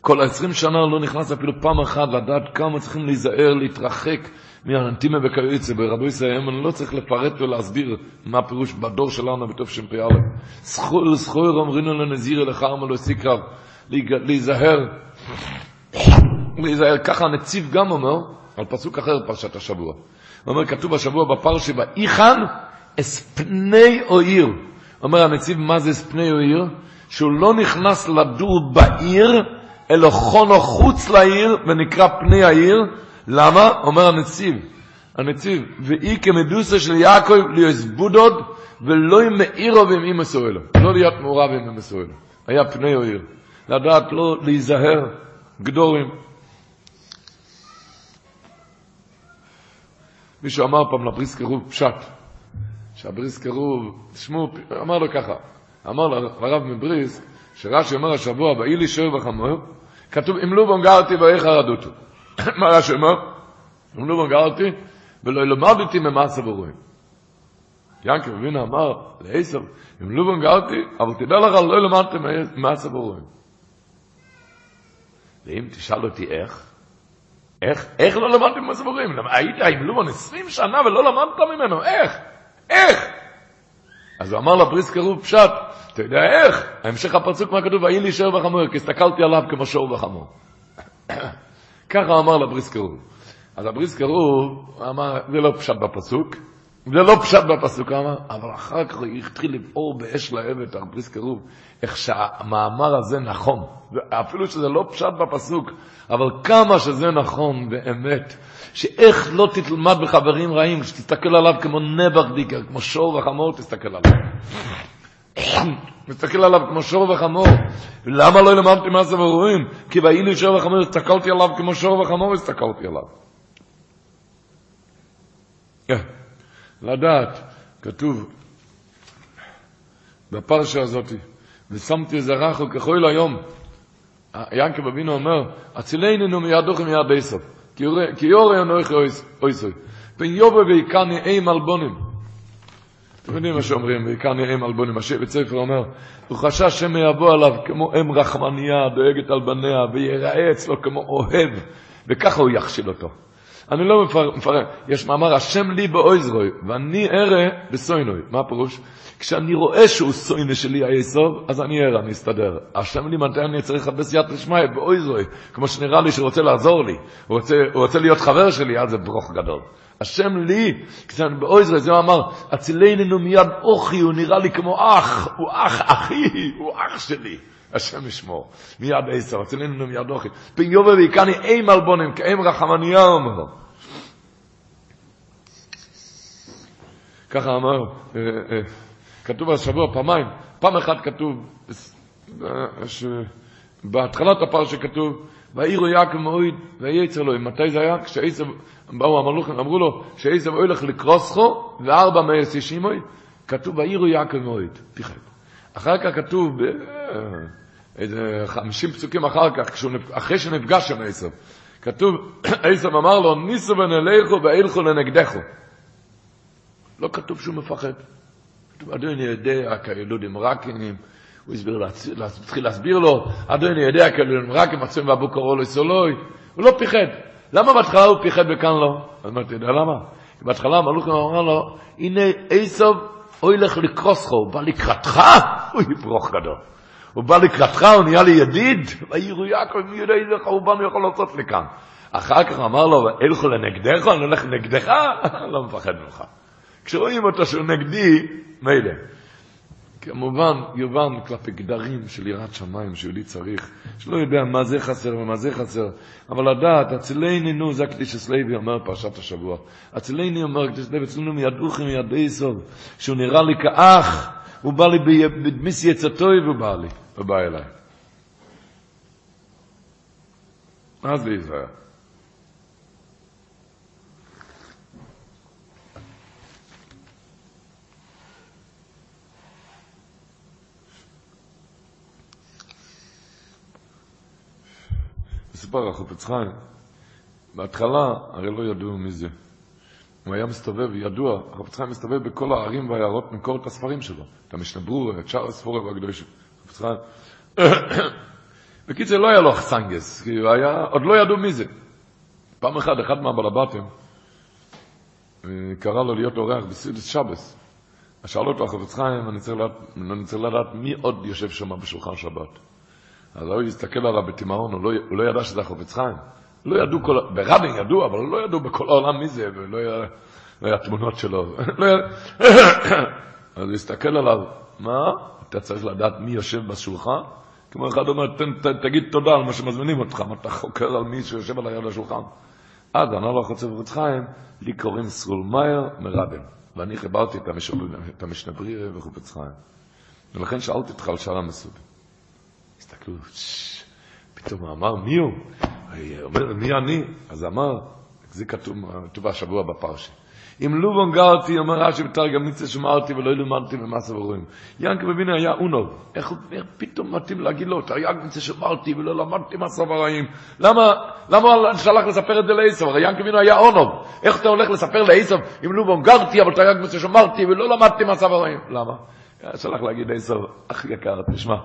כל ה-20 שנה לא נכנס אפילו פעם אחת לדעת כמה צריכים להיזהר, להתרחק מהנטימה וכיוצא. ברבי ישראל אני לא צריך לפרט ולהסביר מה הפירוש בדור שלנו בתוף בתשפ"א. זכור אומרינו לנזיר לחרם ולא סיקרב, להיזהר. להיזהר, ככה הנציב גם אומר, על פסוק אחר פרשת השבוע. הוא אומר, כתוב השבוע בפרשה, ואיכן אספני או עיר. אומר הנציב, מה זה אספני או עיר? שהוא לא נכנס לדור בעיר, אלא חונו חוץ לעיר, ונקרא פני העיר. למה? אומר הנציב, הנציב, ואי כמדוסה של יעקב להיות בודוד, ולא מאירו ועם אימא סואלו. לא להיות מעורב עם אימא סואלו. היה פני העיר. לדעת לא להיזהר, גדורים. מישהו אמר פעם לבריס קירוב פשט, שהבריס קירוב, תשמעו, אמר לו ככה, אמר לרב מבריס, שרש"י אומר השבוע, באי לי שואר וחמור, כתוב, אם לובון גרתי ואיך הרדותו. מה רש"י אומר? אם לובון גרתי ולא למדתי ממעשה ברואים. ינקר אבינו אמר לעשב, אם לובון גרתי, אבל תדע לך, לא למדתי ממעשה ברואים. ואם תשאל אותי איך, איך, איך לא למדתי ממעשה ברואים? היית עם לובון 20 שנה ולא למדת ממנו, איך? איך? אז הוא אמר לבריס קרוב פשט, אתה יודע איך? ההמשך הפסוק מה כתוב, ויהי לי שור וחמור, כי הסתכלתי עליו כמו שור וחמור. ככה אמר לבריס קרוב. אז הבריס קרוב אמר, זה לא פשט בפסוק, זה לא פשט בפסוק, אמר, אבל אחר כך התחיל לבעור באש לאבט, הבריס קרוב, איך שהמאמר הזה נכון, אפילו שזה לא פשט בפסוק, אבל כמה שזה נכון באמת, שאיך לא תלמד בחברים רעים, שתסתכל עליו כמו נבח דיקר, כמו שור וחמור, תסתכל עליו. מסתכל עליו כמו שור וחמור. למה לא למדתי מה זה ורואים? כי ויהי לי שור וחמור, הסתכלתי עליו כמו שור וחמור, הסתכלתי עליו. לדעת, כתוב בפרשה הזאת, ושמתי איזה רחו ככל היום. ינקב אבינו אומר, הצילנו מידוכם מיד איסוף, כי יורי אנוכי אויסוי, פן יובה ויקני אי מלבונים. אתם יודעים מה שאומרים, ויקני אי מלבונים, השבט ספר אומר, הוא חשש שמא יבוא עליו כמו אם רחמניה, דואגת על בניה, ויראה אצלו כמו אוהב, וככה הוא יכשיל אותו. אני לא מפרט, יש מאמר, השם לי באויזרוי, ואני ארא בסוינוי. מה הפירוש? כשאני רואה שהוא סוינה שלי היסוב, אז אני ארא, אני אסתדר. השם לי מתי אני צריך לחפש יד לשמיא באויזרוי, כמו שנראה לי שהוא רוצה לעזור לי, הוא רוצה, הוא רוצה להיות חבר שלי, אז זה ברוך גדול. השם לי, כשאני באויזרוי, זה אמר, הצילנו מיד אוכי, הוא נראה לי כמו אח, הוא אח אחי, הוא אח שלי. השם ישמור. מיד עשר, הצילנו מיד אוכי. פן יובה ויקני אי מלבונים, כאם רחמניה אומר. ככה אמר, כתוב השבוע פעמיים, פעם אחת כתוב, בהתחלת הפרשה כתוב, והעירו יעקב מועיד, ויצר לו, מתי זה היה? כשעשב, באו המלוכים, אמרו לו, שעשב הולך לקרוסכו, וארבע מייס ישימוי, כתוב, והעירו יעקב מועיד, פיחד. אחר כך כתוב, איזה חמישים פסוקים אחר כך, אחרי שנפגש עם עשב, כתוב, עשב אמר לו, ניסו ונלכו ואילכו לנגדכו. לא כתוב שהוא מפחד. אדוני יודע כילודים רקינים, הוא הסביר, התחיל להסביר לו, אדוני יודע כילודים רקים, מצויים ואבו קוראו לסולוי, הוא לא פיחד. למה בהתחלה הוא פיחד וכאן לא? אמרתי, אתה יודע למה? בהתחלה המלוכים אמר לו, הנה עשב, אוי לך לקרוסך, הוא בא לקראתך, הוא יברוך גדול. הוא בא לקראתך, הוא נהיה לי ידיד, ויראו יעקב, מי יודע איזה חורבן יכול לעשות לי כאן. אחר כך אמר לו, אלכו לנגדך, אני הולך נגדך, לא מפחד ממך. כשרואים אותו שהוא נגדי, מילא. כמובן, יובן כלפי גדרים של יראת שמיים שיהודי צריך, שלא יודע מה זה חסר ומה זה חסר, אבל לדעת, אצלני נו, זה הקדיש אצלבי אומר פרשת השבוע, אצלני אומר הקדיש אצלבי, אצלנו מידוכי מידי סוב, שהוא נראה לי כאח, הוא בא לי בדמיס יצאתוי והוא בא לי, הוא בא אליי. מה זה מסופר, החופץ חיים, בהתחלה הרי לא ידעו מי זה. הוא היה מסתובב, ידוע, החופץ חיים מסתובב בכל הערים והעיירות, מקור את הספרים שלו. את המשנה ברורה, את שאר הספורים הקדושים. החופץ חיים. בקיצור, לא היה לו אכסנגס, כי הוא היה, עוד לא ידעו מי זה. פעם אחת, אחד מהבלבטים, אה, קרא לו להיות אורח בסעודת שבס. אז שאל אותו החפץ חיים, אני צריך לדעת מי עוד יושב שם בשולחן שבת. אז הוא הסתכל עליו בתימהון, הוא, לא, לא ידע שזה החפץ חיים. לא ידעו כל... ברבין ידעו, אבל לא ידעו בכל העולם מי זה, ולא היה, לא תמונות שלו. לא. אז הוא הסתכל עליו, מה? אתה צריך לדעת מי יושב בשולחן? כמו אחד אומר, תגיד תודה על מה שמזמינים אותך, מה אתה חוקר על מי שיושב על היד השולחן. אז ענה לו החוצה בחוץ חיים, לי קוראים סרולמייר מרבן, ואני חיברתי את, המש... את המשנה ברירה וחופץ חיים. ולכן שאלתי אותך על שאר המסובים. הסתכלו, פתאום אמר, מי הוא? אומר, מי אני? אז אמר, זה כתוב, השבוע בפרשה. אם לובון גרתי, אומר רש"י בתרגם שמרתי ולא לימדתי במסה ורואים. ינקה מבינה היה אונוב. איך הוא פתאום מתאים להגיד לו, תרי"ג מצווה שמרתי ולא למדתי מסה ורעים. למה, למה שלח לספר את זה לעשב? הרי ינקה מבינה היה אונוב. איך אתה הולך לספר לעשב, אם לובון גרתי, אבל תרי"ג מצווה שמרתי ולא למדתי מסה ורעים? למה? שלח להגיד לעשב, אח יקר, תשמע.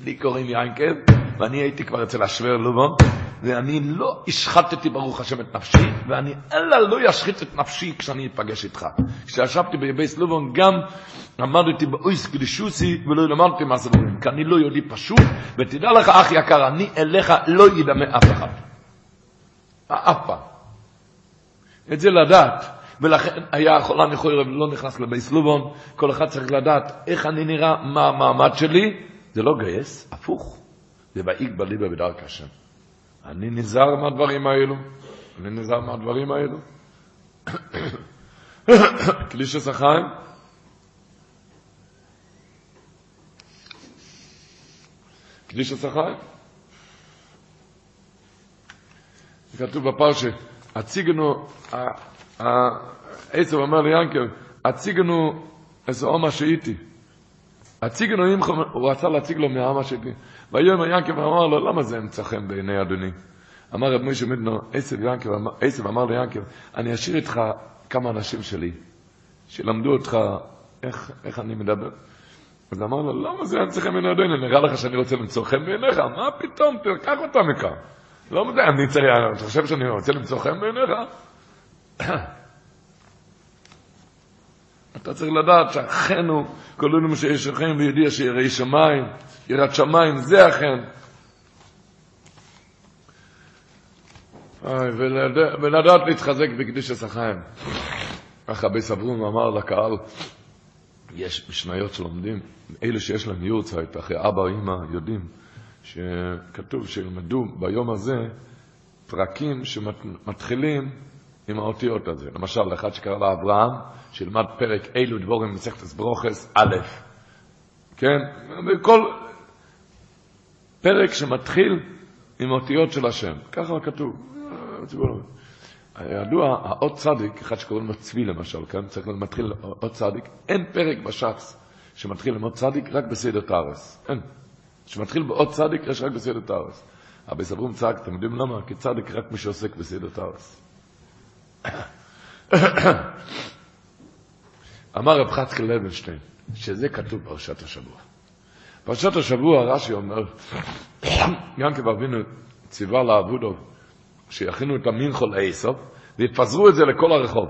לי קוראים ינקב, ואני הייתי כבר אצל השוור לובון, ואני לא השחטתי ברוך השם את נפשי, ואני אלא לא אשחית את נפשי כשאני אפגש איתך. כשישבתי בבייס לובון גם עמדתי באויס קדישוסי ולא למדתי מה זה אומרים, כי אני לא יהודי פשוט, ותדע לך אח יקר, אני אליך לא ידמה אף אחד. אף פעם. את זה לדעת. ולכן היה החולה מחוירב לא נכנס לבייס לובון, כל אחד צריך לדעת איך אני נראה, מה המעמד שלי, זה לא גייס, הפוך. זה ואיג בליבה בדרך השם. אני נזהר מהדברים האלו. אני נזהר מהדברים האלו. קלישס החיים. קלישס החיים. כתוב בפרשה, הציגנו, עשב אומר ליענקב, הציגנו איזה עומא שהייתי. הציגנו אימכו, הוא רצה להציג לו מהעמה שלי. ויאמר ינקב אמר לו, למה זה אמצע חן בעיני אדוני? אמר רב מוישה מדנו, עשב ינקב, עשב אמר ליענקב, אני אשאיר איתך כמה אנשים שלי, שלמדו אותך איך, איך אני מדבר. אז אמר לו, למה זה אמצע חן בעיני אדוני? נראה לך שאני רוצה למצוא חן בעיניך? מה פתאום? תקח אותה מכאן. לא יודע, אני צריך, אתה חושב שאני רוצה למצוא חן בעיניך? אתה צריך לדעת כל אלו שיש חן וידיע שיראי שמיים, יראת שמיים, זה החן. ולדעת להתחזק בקדוש החיים. ככה בי סברום אמר לקהל, יש משניות שלומדים, אלה שיש להם יורצייט, אחרי אבא או אמא יודעים, שכתוב שילמדו ביום הזה פרקים שמתחילים עם האותיות הזה. למשל, אחד שקרא לאברהם, שילמד פרק אילו דבורים מסכת ברוכס א', כן? וכל פרק שמתחיל עם אותיות של השם. ככה כתוב. ידוע, האות צדיק, אחד שקוראים לו צבי למשל, כן? צריך להתחיל אות צדיק. אין פרק בש"ס שמתחיל עם אות צדיק רק בסדר תארס. אין. שמתחיל באות צדיק יש רק בסדר תארס. אבל סברום צעק, אתם יודעים למה? כי צדיק רק מי שעוסק בסדר תארס. אמר רב חצקל לוינשטיין, שזה כתוב פרשת השבוע. פרשת השבוע, רש"י אומר, ינקב אבינו ציווה לעבודו שיכינו את המנחו לאסוף, ויפזרו את זה לכל הרחוב.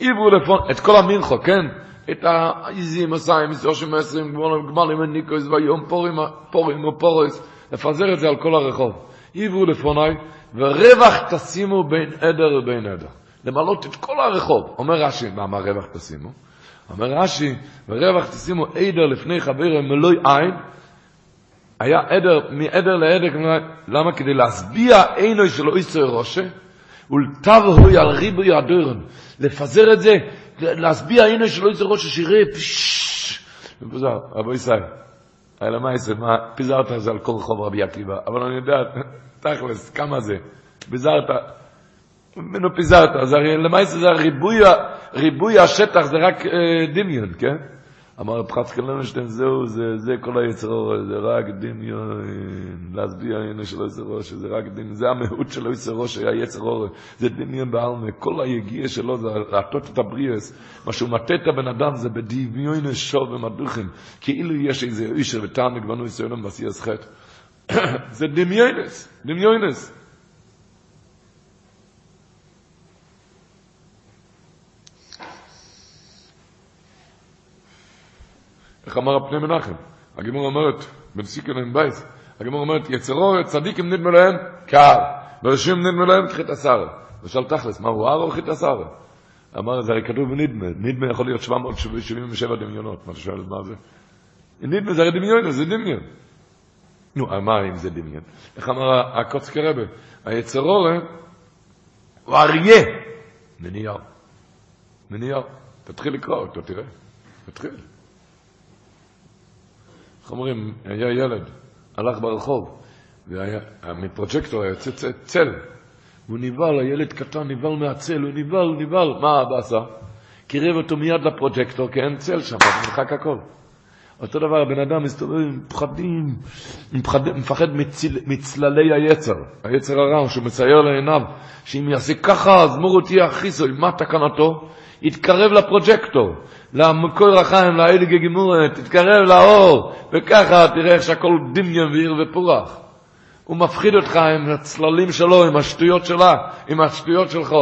עברו לפון, את כל המנחו, כן? את העיזים, הסיים, שלושים עשרים, גמלים וניקויס, ויום פורים, פורים ופורס, לפזר את זה על כל הרחוב. עברו לפוני, ורווח תשימו בין עדר ובין עדר. למלות את כל הרחוב. אומר רש"י, מה, מה רווח תשימו? אומר רש"י, ורווח תשימו עדר לפני חבר מלוי עין, היה עדר, מעדר לעדר, למה? כדי להשביע עינו של איסו ראשה, ולתו הוי על ריבוי הדורן, לפזר את זה, להשביע עינו של איסו ראשה, שיראה פששש, אבל אני זה, ממנו פיזרת, אז למעשה זה ריבוי, ריבוי השטח זה רק אה, דמיון, כן? אמר פחצקי לנשטיין, זהו, זה, זה כל היצרור, זה רק דמיון, להסביר הנה של היצרור, שזה רק דמיון, זה המהות של היצרור, שהיה יצרור, זה דמיון בעלמה, כל היגיע שלו זה להטות את הבריאס, מה שהוא מטה את הבן אדם זה בדמיון שוב ומדוכים, כאילו יש איזה אישר ותענג בנו ישראלים בעשייס חטא. זה דמיונס, דמיונס. אמר הפני מנחם? הגימור אומרת, בנסיקן אין בייס, הגימור אומרת, יצרו צדיקים נדמה להם קהל, ורשים נדמה להם קחית עשר. ושאל תכלס, מה הוא הר או קחית עשר? אמר, זה הרי כתוב בנדמה, נדמה יכול להיות 777 דמיונות, מה אתה שואל, מה זה? נדמה זה הרי דמיון, זה דמיון. נו, אמר אם זה דמיון. איך אמר הקוצקי רבה? היצרורה הוא אריה מנייר. מנייר. תתחיל לקרוא אותו, תראה. תתחיל. איך אומרים, היה ילד, הלך ברחוב, ומפרוג'קטור היה יוצא צל, והוא נבהל, הילד קטן נבהל מהצל, הוא נבהל, נבהל, מה אבא עשה? קירב אותו מיד לפרוג'קטור, כי אין צל שם, נמחק הכל. אותו דבר, הבן אדם מסתובב עם פחדים, מפחד, מפחד מצל, מצללי היצר, היצר הרע, שהוא מצייר לעיניו, שאם יעשה ככה, אז מורו תהיה אחיסו, מה תקנתו? יתקרב לפרוג'קטור, למקור החיים, לאליגה גימורת, תתקרב לאור, וככה תראה איך שהכל דמיון ועיר ופורח. הוא מפחיד אותך עם הצללים שלו, עם השטויות שלה, עם השטויות שלך,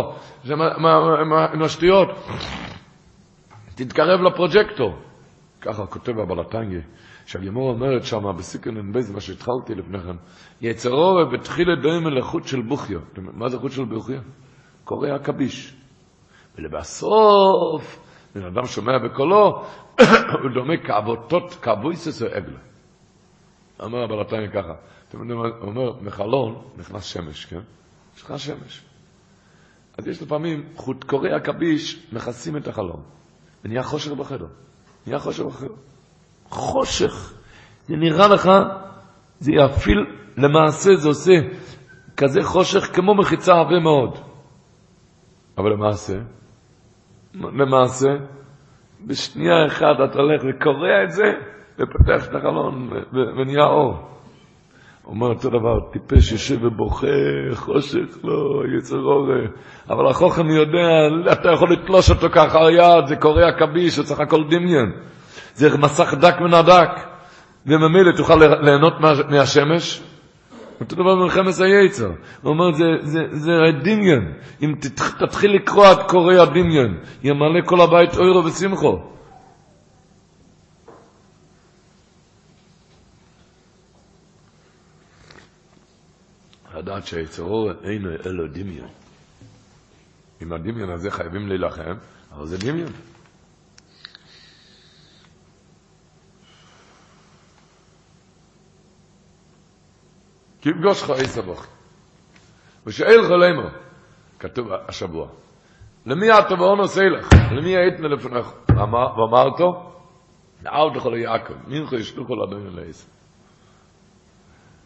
עם, השטויות. תתקרב לפרוג'קטור. ככה כותב הבלטנגי, שהגימור אומרת שם בסיקן אין בייז, מה שהתחלתי לפני כן, יצרו בתחילה דומה לחוט של בוכיו. מה זה חוט של בוכיו? קורא עכביש. ולבסוף, בן אדם שומע בקולו, הוא דומה כאבותות, כאבויסס או עגלה. אמר הבלטנגי ככה, הוא אומר, מחלון נכנס שמש, כן? נכנס שמש. אז יש לפעמים, חוט קוראי עכביש מכסים את החלון, ונהיה חושר בחדר. נהיה חושך אחר. חושך. זה נראה לך, זה יפיל, למעשה זה עושה כזה חושך כמו מחיצה עבה מאוד. אבל למעשה, למעשה, בשנייה אחת אתה הולך וקורע את זה, ופותח את החלון ונהיה אור. אומר אותו דבר, טיפש יושב ובוכה, חושך, לא, יצר אור. אבל החוכם יודע, אתה יכול לתלוש אותו ככה על יד, זה קורע כביש, זה צריך הכל דמיין. זה מסך דק מן הדק, וממילא תוכל ליהנות מה, מהשמש. אותו דבר מלחמת היצר. הוא אומר, זה, זה, זה דמיין. אם תתחיל לקרוא את קורא הדמיין, ימלא כל הבית אוירו ושמחו. לדעת שהיצרו אינו אלו דמיון. עם הדמיון הזה חייבים להילחם, אבל זה דמיון. כי יפגוש לך עשר בוכי. ושאל חולמו, כתוב השבוע, למי ואון עושה לך? למי היית מלפניך? ואמרתו, נער לכל יעקב, מינכו ישלוחו לאדוני לעשר.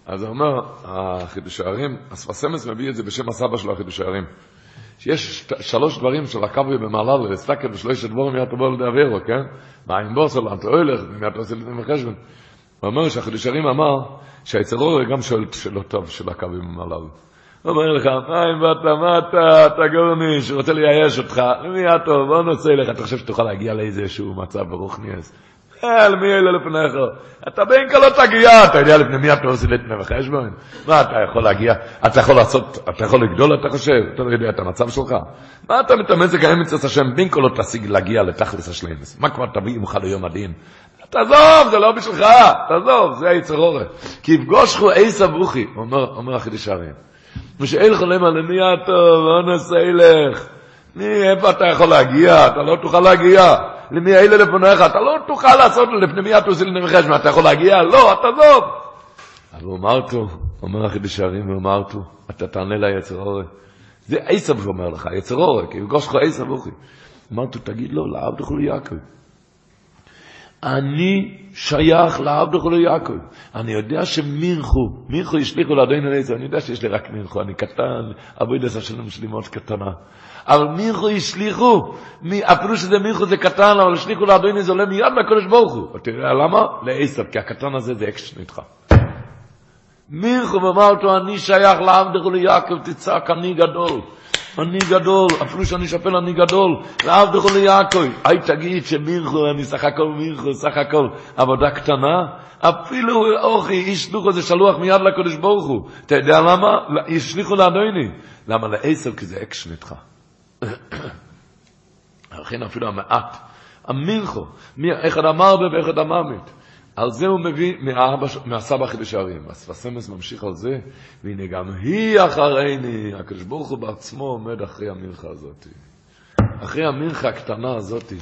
אז הוא אומר, החידוש הערים, הספסמס מביא את זה בשם הסבא שלו, החידוש הערים. שיש שלוש דברים של הקברי במעלל, לסתכל בשלושת דבורים מיד תבוא לדעבירו, כן? מים בוסר, לאן אתה הולך, מיד אתה עושה לזה חשבון. הוא אומר שהחידוש הערים אמר שהיצרור גם שואל שאלות טוב של הקברי במעלל. הוא אומר לך, מים באת, מה אתה, אתה גורניש, רוצה לייאש אותך, למי אתה, בוא נעשה לך, אתה חושב שתוכל להגיע לאיזשהו מצב ברוך נס. אל מי אלה לפניך? אתה בין כל תגיע, אתה יודע לפני מי אתה עושה לפני וחשבון? מה אתה יכול להגיע? אתה יכול לעשות, אתה יכול לגדול, אתה חושב? אתה לא יודע את המצב שלך? מה אתה מתאמץ לקיים מצוות השם בין כל תשיג להגיע לתכלס השלמס? מה כבר תביא עמך ליום הדין? תעזוב, זה לא בשבילך, תעזוב, זה היצר אורך. כי יפגוש חו עיסא ברוכי, אומר החידוש הרים. ושאין חולם על מי הטוב, אונס אילך. מי, איפה אתה יכול להגיע? אתה לא תוכל להגיע. למי האלה לפניך, אתה לא תוכל לעשות לפני מי עושה לפני חשבון, אתה יכול להגיע? לא, אתה עזוב. אבל אמרתו, אומר החידוש הערים, אמרתו, אתה תענה ליצר אורך. זה עשב שאומר לך, יצר אורך, כי יפגוש לך עשב אוכי. אמרתו, תגיד לו, לעבדך ליעקב. אני שייך לעבד וכולי יעקב. אני יודע שמירכו, מירכו השליכו לאדוני אליעזר, אני יודע שיש לי רק מירכו, אני קטן, אבוידס השלום שלי מאוד קטנה. אבל מירכו השליכו, אפילו שזה מירכו זה קטן, אבל השליכו לאדוני זה עולה מיד מהקדוש ברוך הוא. אתה יודע למה? לעשר, כי הקטן הזה זה אקשן איתך. מירכו ואמר אותו, אני שייך לעבד וכולי יעקב, תצעק, אני גדול. אני גדול, אפילו שאני שפל אני גדול, לעבד וכולי יעקב. היי תגיד שמירכו, אני סך הכל מירכו, סך הכל עבודה קטנה. אפילו אוכי, איש שלוחו זה שלוח מיד לקדוש ברוך הוא. אתה יודע למה? השליחו לאדוני. למה לעשר? כי זה אקשן איתך. לכן אפילו המעט, המירכו, אחד המרבה ואחד הממית. על זה הוא מביא מהאבא, מהסבא חידוש הערים. הספסמס ממשיך על זה, והנה גם היא אחריני, הקדוש ברוך הוא בעצמו עומד אחרי המנחה הזאת. אחרי המנחה הקטנה הזאת.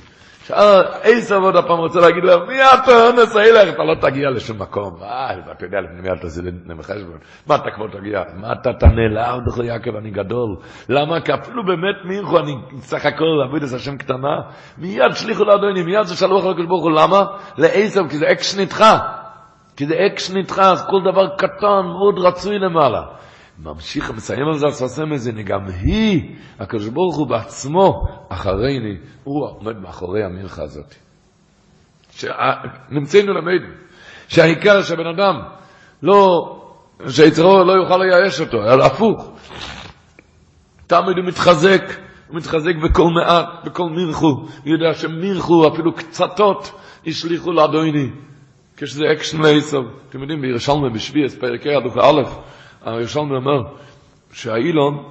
עשר עוד הפעם רוצה להגיד להם, מי אתה אונס הילך? אתה לא תגיע לשום מקום. אה, אתה יודע, לפני מי אתה זה למחשבון. מה אתה כבר תגיע? מה אתה תענה לאב דחו יעקב, אני גדול. למה? כי אפילו באמת מירכו, אני סך הכל עבוד את השם קטנה. מיד שליחו לאדוני, מיד זה שלוח לקדוש ברוך הוא. למה? לעשר, כי זה אקשן איתך. כי זה אקשן איתך, אז כל דבר קטן, מאוד רצוי למעלה. ממשיך, מסיים על זה הספסם הזה, גם היא, הקדוש ברוך הוא בעצמו, אחריני, הוא עומד מאחורי המלכה הזאת. נמצאנו למדים, שהעיקר שהבן אדם לא, שיצרו לא יוכל לייאש אותו, אלא הפוך. תמיד הוא מתחזק, הוא מתחזק בכל מעט, בכל מירכו, הוא יודע שמירכו, אפילו קצתות, השליכו לאדוני. כשזה אקשן לעשב. אתם יודעים, בירושלמי בשביעס, פרקי הדוח א', הירושלמי אומר שהאילון,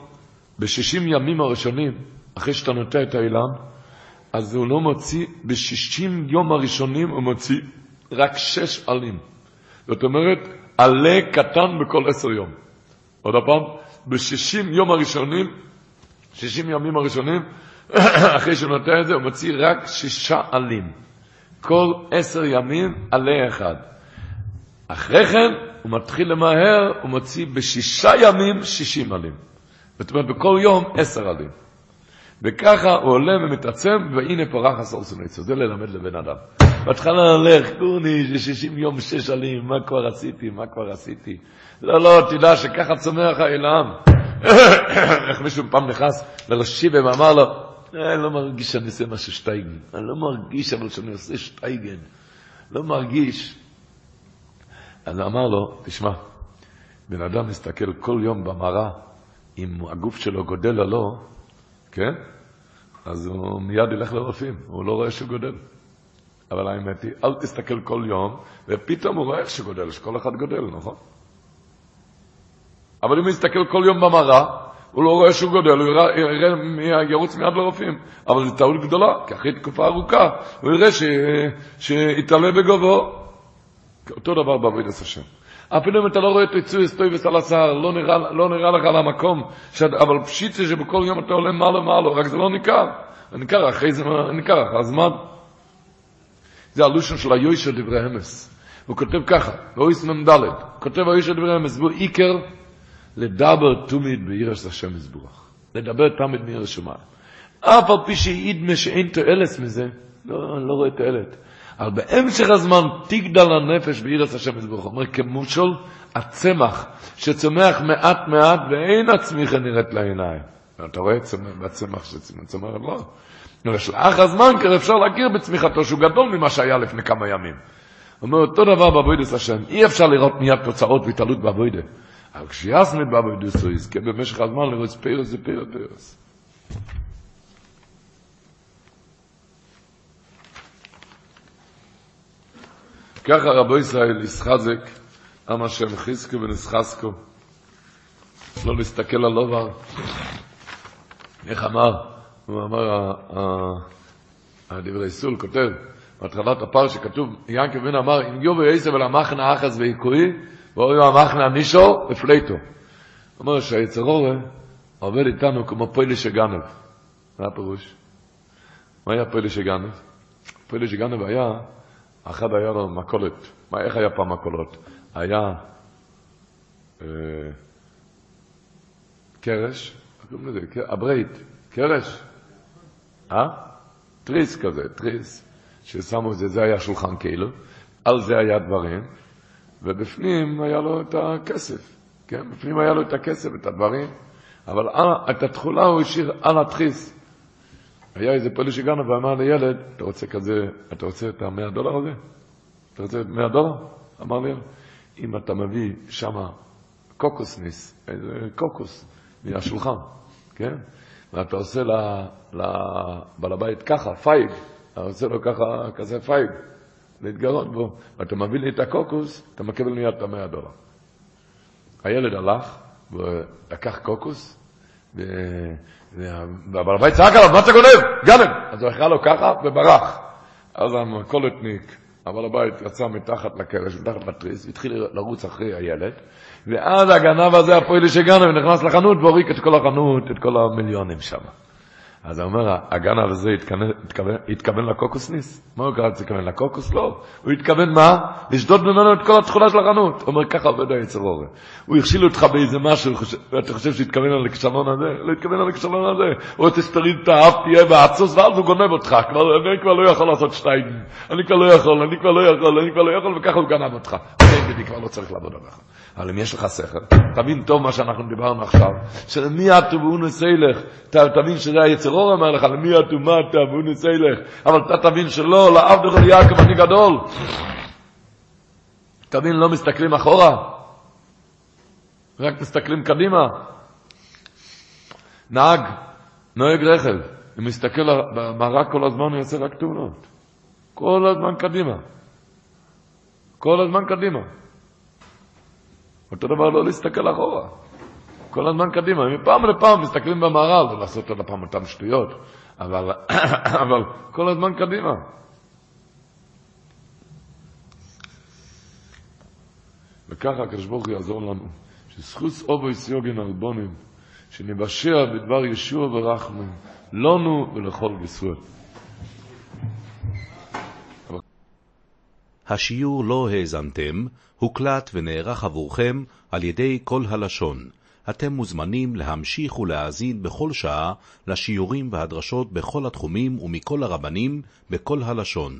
בשישים ימים הראשונים, אחרי שאתה נוטע את האילן, אז הוא לא מוציא, בשישים יום הראשונים הוא מוציא רק שש עלים. זאת אומרת, עלה קטן בכל עשר יום. עוד פעם, בשישים יום הראשונים, שישים ימים הראשונים, אחרי שהוא נוטע את זה, הוא מוציא רק שישה עלים. כל עשר ימים עלה אחד. אחרי כן הוא מתחיל למהר, הוא מוציא בשישה ימים שישים עלים. זאת אומרת, בכל יום עשר עלים. וככה הוא עולה ומתעצם, והנה פורח עשור סוניצו. זה ללמד לבן אדם. בהתחלה הולך, קורני, זה שישים יום שש עלים, מה כבר עשיתי, מה כבר עשיתי. לא, לא, תדע שככה צומח האילם. איך מישהו פעם נכנס לרשיבה ואמר לו, אני לא מרגיש שאני עושה משהו שטייגן. אני לא מרגיש אבל שאני עושה שטייגן. לא מרגיש. אז אמר לו, תשמע, בן אדם מסתכל כל יום במראה, אם הגוף שלו גודל או לא, כן? אז הוא מיד ילך לרופאים, הוא לא רואה שהוא גודל. אבל האמת היא, אל תסתכל כל יום, ופתאום הוא רואה שגודל, שכל אחד גודל, נכון? אבל אם הוא יסתכל כל יום במראה, הוא לא רואה שהוא גודל, הוא יראה, יראה, ירוץ מיד לרופאים. אבל זו טעות גדולה, כי אחרי תקופה ארוכה הוא יראה שיתעלה בגובהו. אותו דבר בעבודת השם. אפילו אם אתה לא רואה את פיצוי סטוי וסלסר, לא נראה, לא נראה לך על המקום, שאת, אבל פשיט זה שבכל יום אתה עולה מעלה מעלה, רק זה לא ניכר. ניכר אחרי זה, ניכר אחרי הזמן. זה הלושן של היושר דברי אמס. הוא כותב ככה, באויס מ"ד, כותב היושר דברי אמס, והוא עיקר לדבר תמיד בעירש השם יזבוח. לדבר תמיד מעירש שמיים. אף על פי שידמה שאין תועלת מזה, לא, אני לא רואה תועלת. אבל בהמשך הזמן תגדל הנפש בעירס השם יזבוך. אומר כמושל הצמח שצומח מעט מעט ואין הצמיחה נראית לעיניים. אתה רואה בצמח שצומח לא. לאח הזמן כבר אפשר להכיר בצמיחתו שהוא גדול ממה שהיה לפני כמה ימים. אומר אותו דבר בעבודת השם, אי אפשר לראות מיד תוצאות והתעלות בעבודת. אבל כשיסמת בעבודת הוא יזכה במשך הזמן לראות פירס ופירס פירס. ככה רבו ישראל ישחזק, עם השם חזקו ונסחזקו, לא להסתכל על לובר. איך אמר, הוא אמר, הדברי סול כותב, בהתחלת הפר שכתוב, ינקב בן אמר, אם יובו יסב אל המחנה אחז ויקוי, ואויו המחנה נישו ופלייטו. אומר שהיצרורי עובד איתנו כמו פוילי שגנב. מה הפירוש? מה היה פוילי שגנב? פוילי שגנב היה אחד היה לו מכולת. מה, איך היה פעם מכולות? היה אה, קרש, קוראים לזה? הברית, קרש, אה? תריס כזה, תריס, ששמו את זה, זה היה שולחן כאילו, על זה היה דברים, ובפנים היה לו את הכסף, כן? בפנים היה לו את הכסף, את הדברים, אבל על, את התכולה הוא השאיר על התחיס. היה איזה פועל שגרנו ואמר לילד, אתה רוצה כזה, אתה רוצה את המאה דולר הזה? אתה רוצה את מאה דולר? אמר לי, אם אתה מביא שמה קוקוסניס, איזה קוקוס, מהשולחן, כן? ואתה עושה לבעל הבית ככה, פייג, אתה עושה לו ככה, כזה פייג, להתגרות בו, ואתה מביא לי את הקוקוס, אתה מקבל מיד את המאה דולר. הילד הלך, ולקח קוקוס, והבעל הבית צעק עליו, מה אתה גונב? גנב! אז הוא אכל לו ככה וברח. אז המכולתניק, הבעל הבית יצא מתחת לקרש, מתחת לתריס, והתחיל לרוץ אחרי הילד, ואז הגנב הזה, הפועל שגנב, נכנס לחנות והוריק את כל החנות, את כל המיליונים שם. אז הוא אומר, הגנב הזה התכוון, התכוון, התכוון לקוקוסניס? מה הוא קרא להתכוון לקוקוס? לא. הוא התכוון מה? לשדוד ממנו את כל התכולה של החנות. הוא אומר, ככה עובד היצר אורן. הוא הכשיל אותך באיזה משהו, ואתה חושב שהתכוון על הכישלון הזה? לא התכוון על הכישלון הזה. הוא רוצה שתריד את האף, תהיה בעצוס, ואז הוא גונב אותך. אני כבר לא יכול לעשות שטייגן. אני כבר לא יכול, אני כבר לא יכול, אני כבר לא יכול, וככה הוא גנב אותך. אני כבר לא צריך לעבוד עליך. אבל אם יש לך שכל, תבין טוב מה שאנחנו דיברנו עכשיו, שלמי אטו ואונס אילך, תבין שזה היצר אור אומר לך, למי אטו מה אתה ואונס אילך, אבל אתה תבין שלא, לעבדך ליעקב אני גדול. תבין, לא מסתכלים אחורה, רק מסתכלים קדימה. נהג, נוהג רכב, הוא מסתכל במרק כל הזמן, הוא יוצא רק תאונות. כל הזמן קדימה. כל הזמן קדימה. אותו דבר לא להסתכל אחורה. כל הזמן קדימה. מפעם לפעם מסתכלים במערל ולעשות עוד הפעם אותן שטויות, אבל, אבל כל הזמן קדימה. וככה הקדוש ברוך הוא יעזור לנו, שזכוס אובו יסיוגן אלבונים, שנבשע בדבר ישוע ורחמים, לנו ולכל בישראל. השיעור לא האזנתם, הוקלט ונערך עבורכם על ידי כל הלשון. אתם מוזמנים להמשיך ולהאזין בכל שעה לשיעורים והדרשות בכל התחומים ומכל הרבנים בכל הלשון.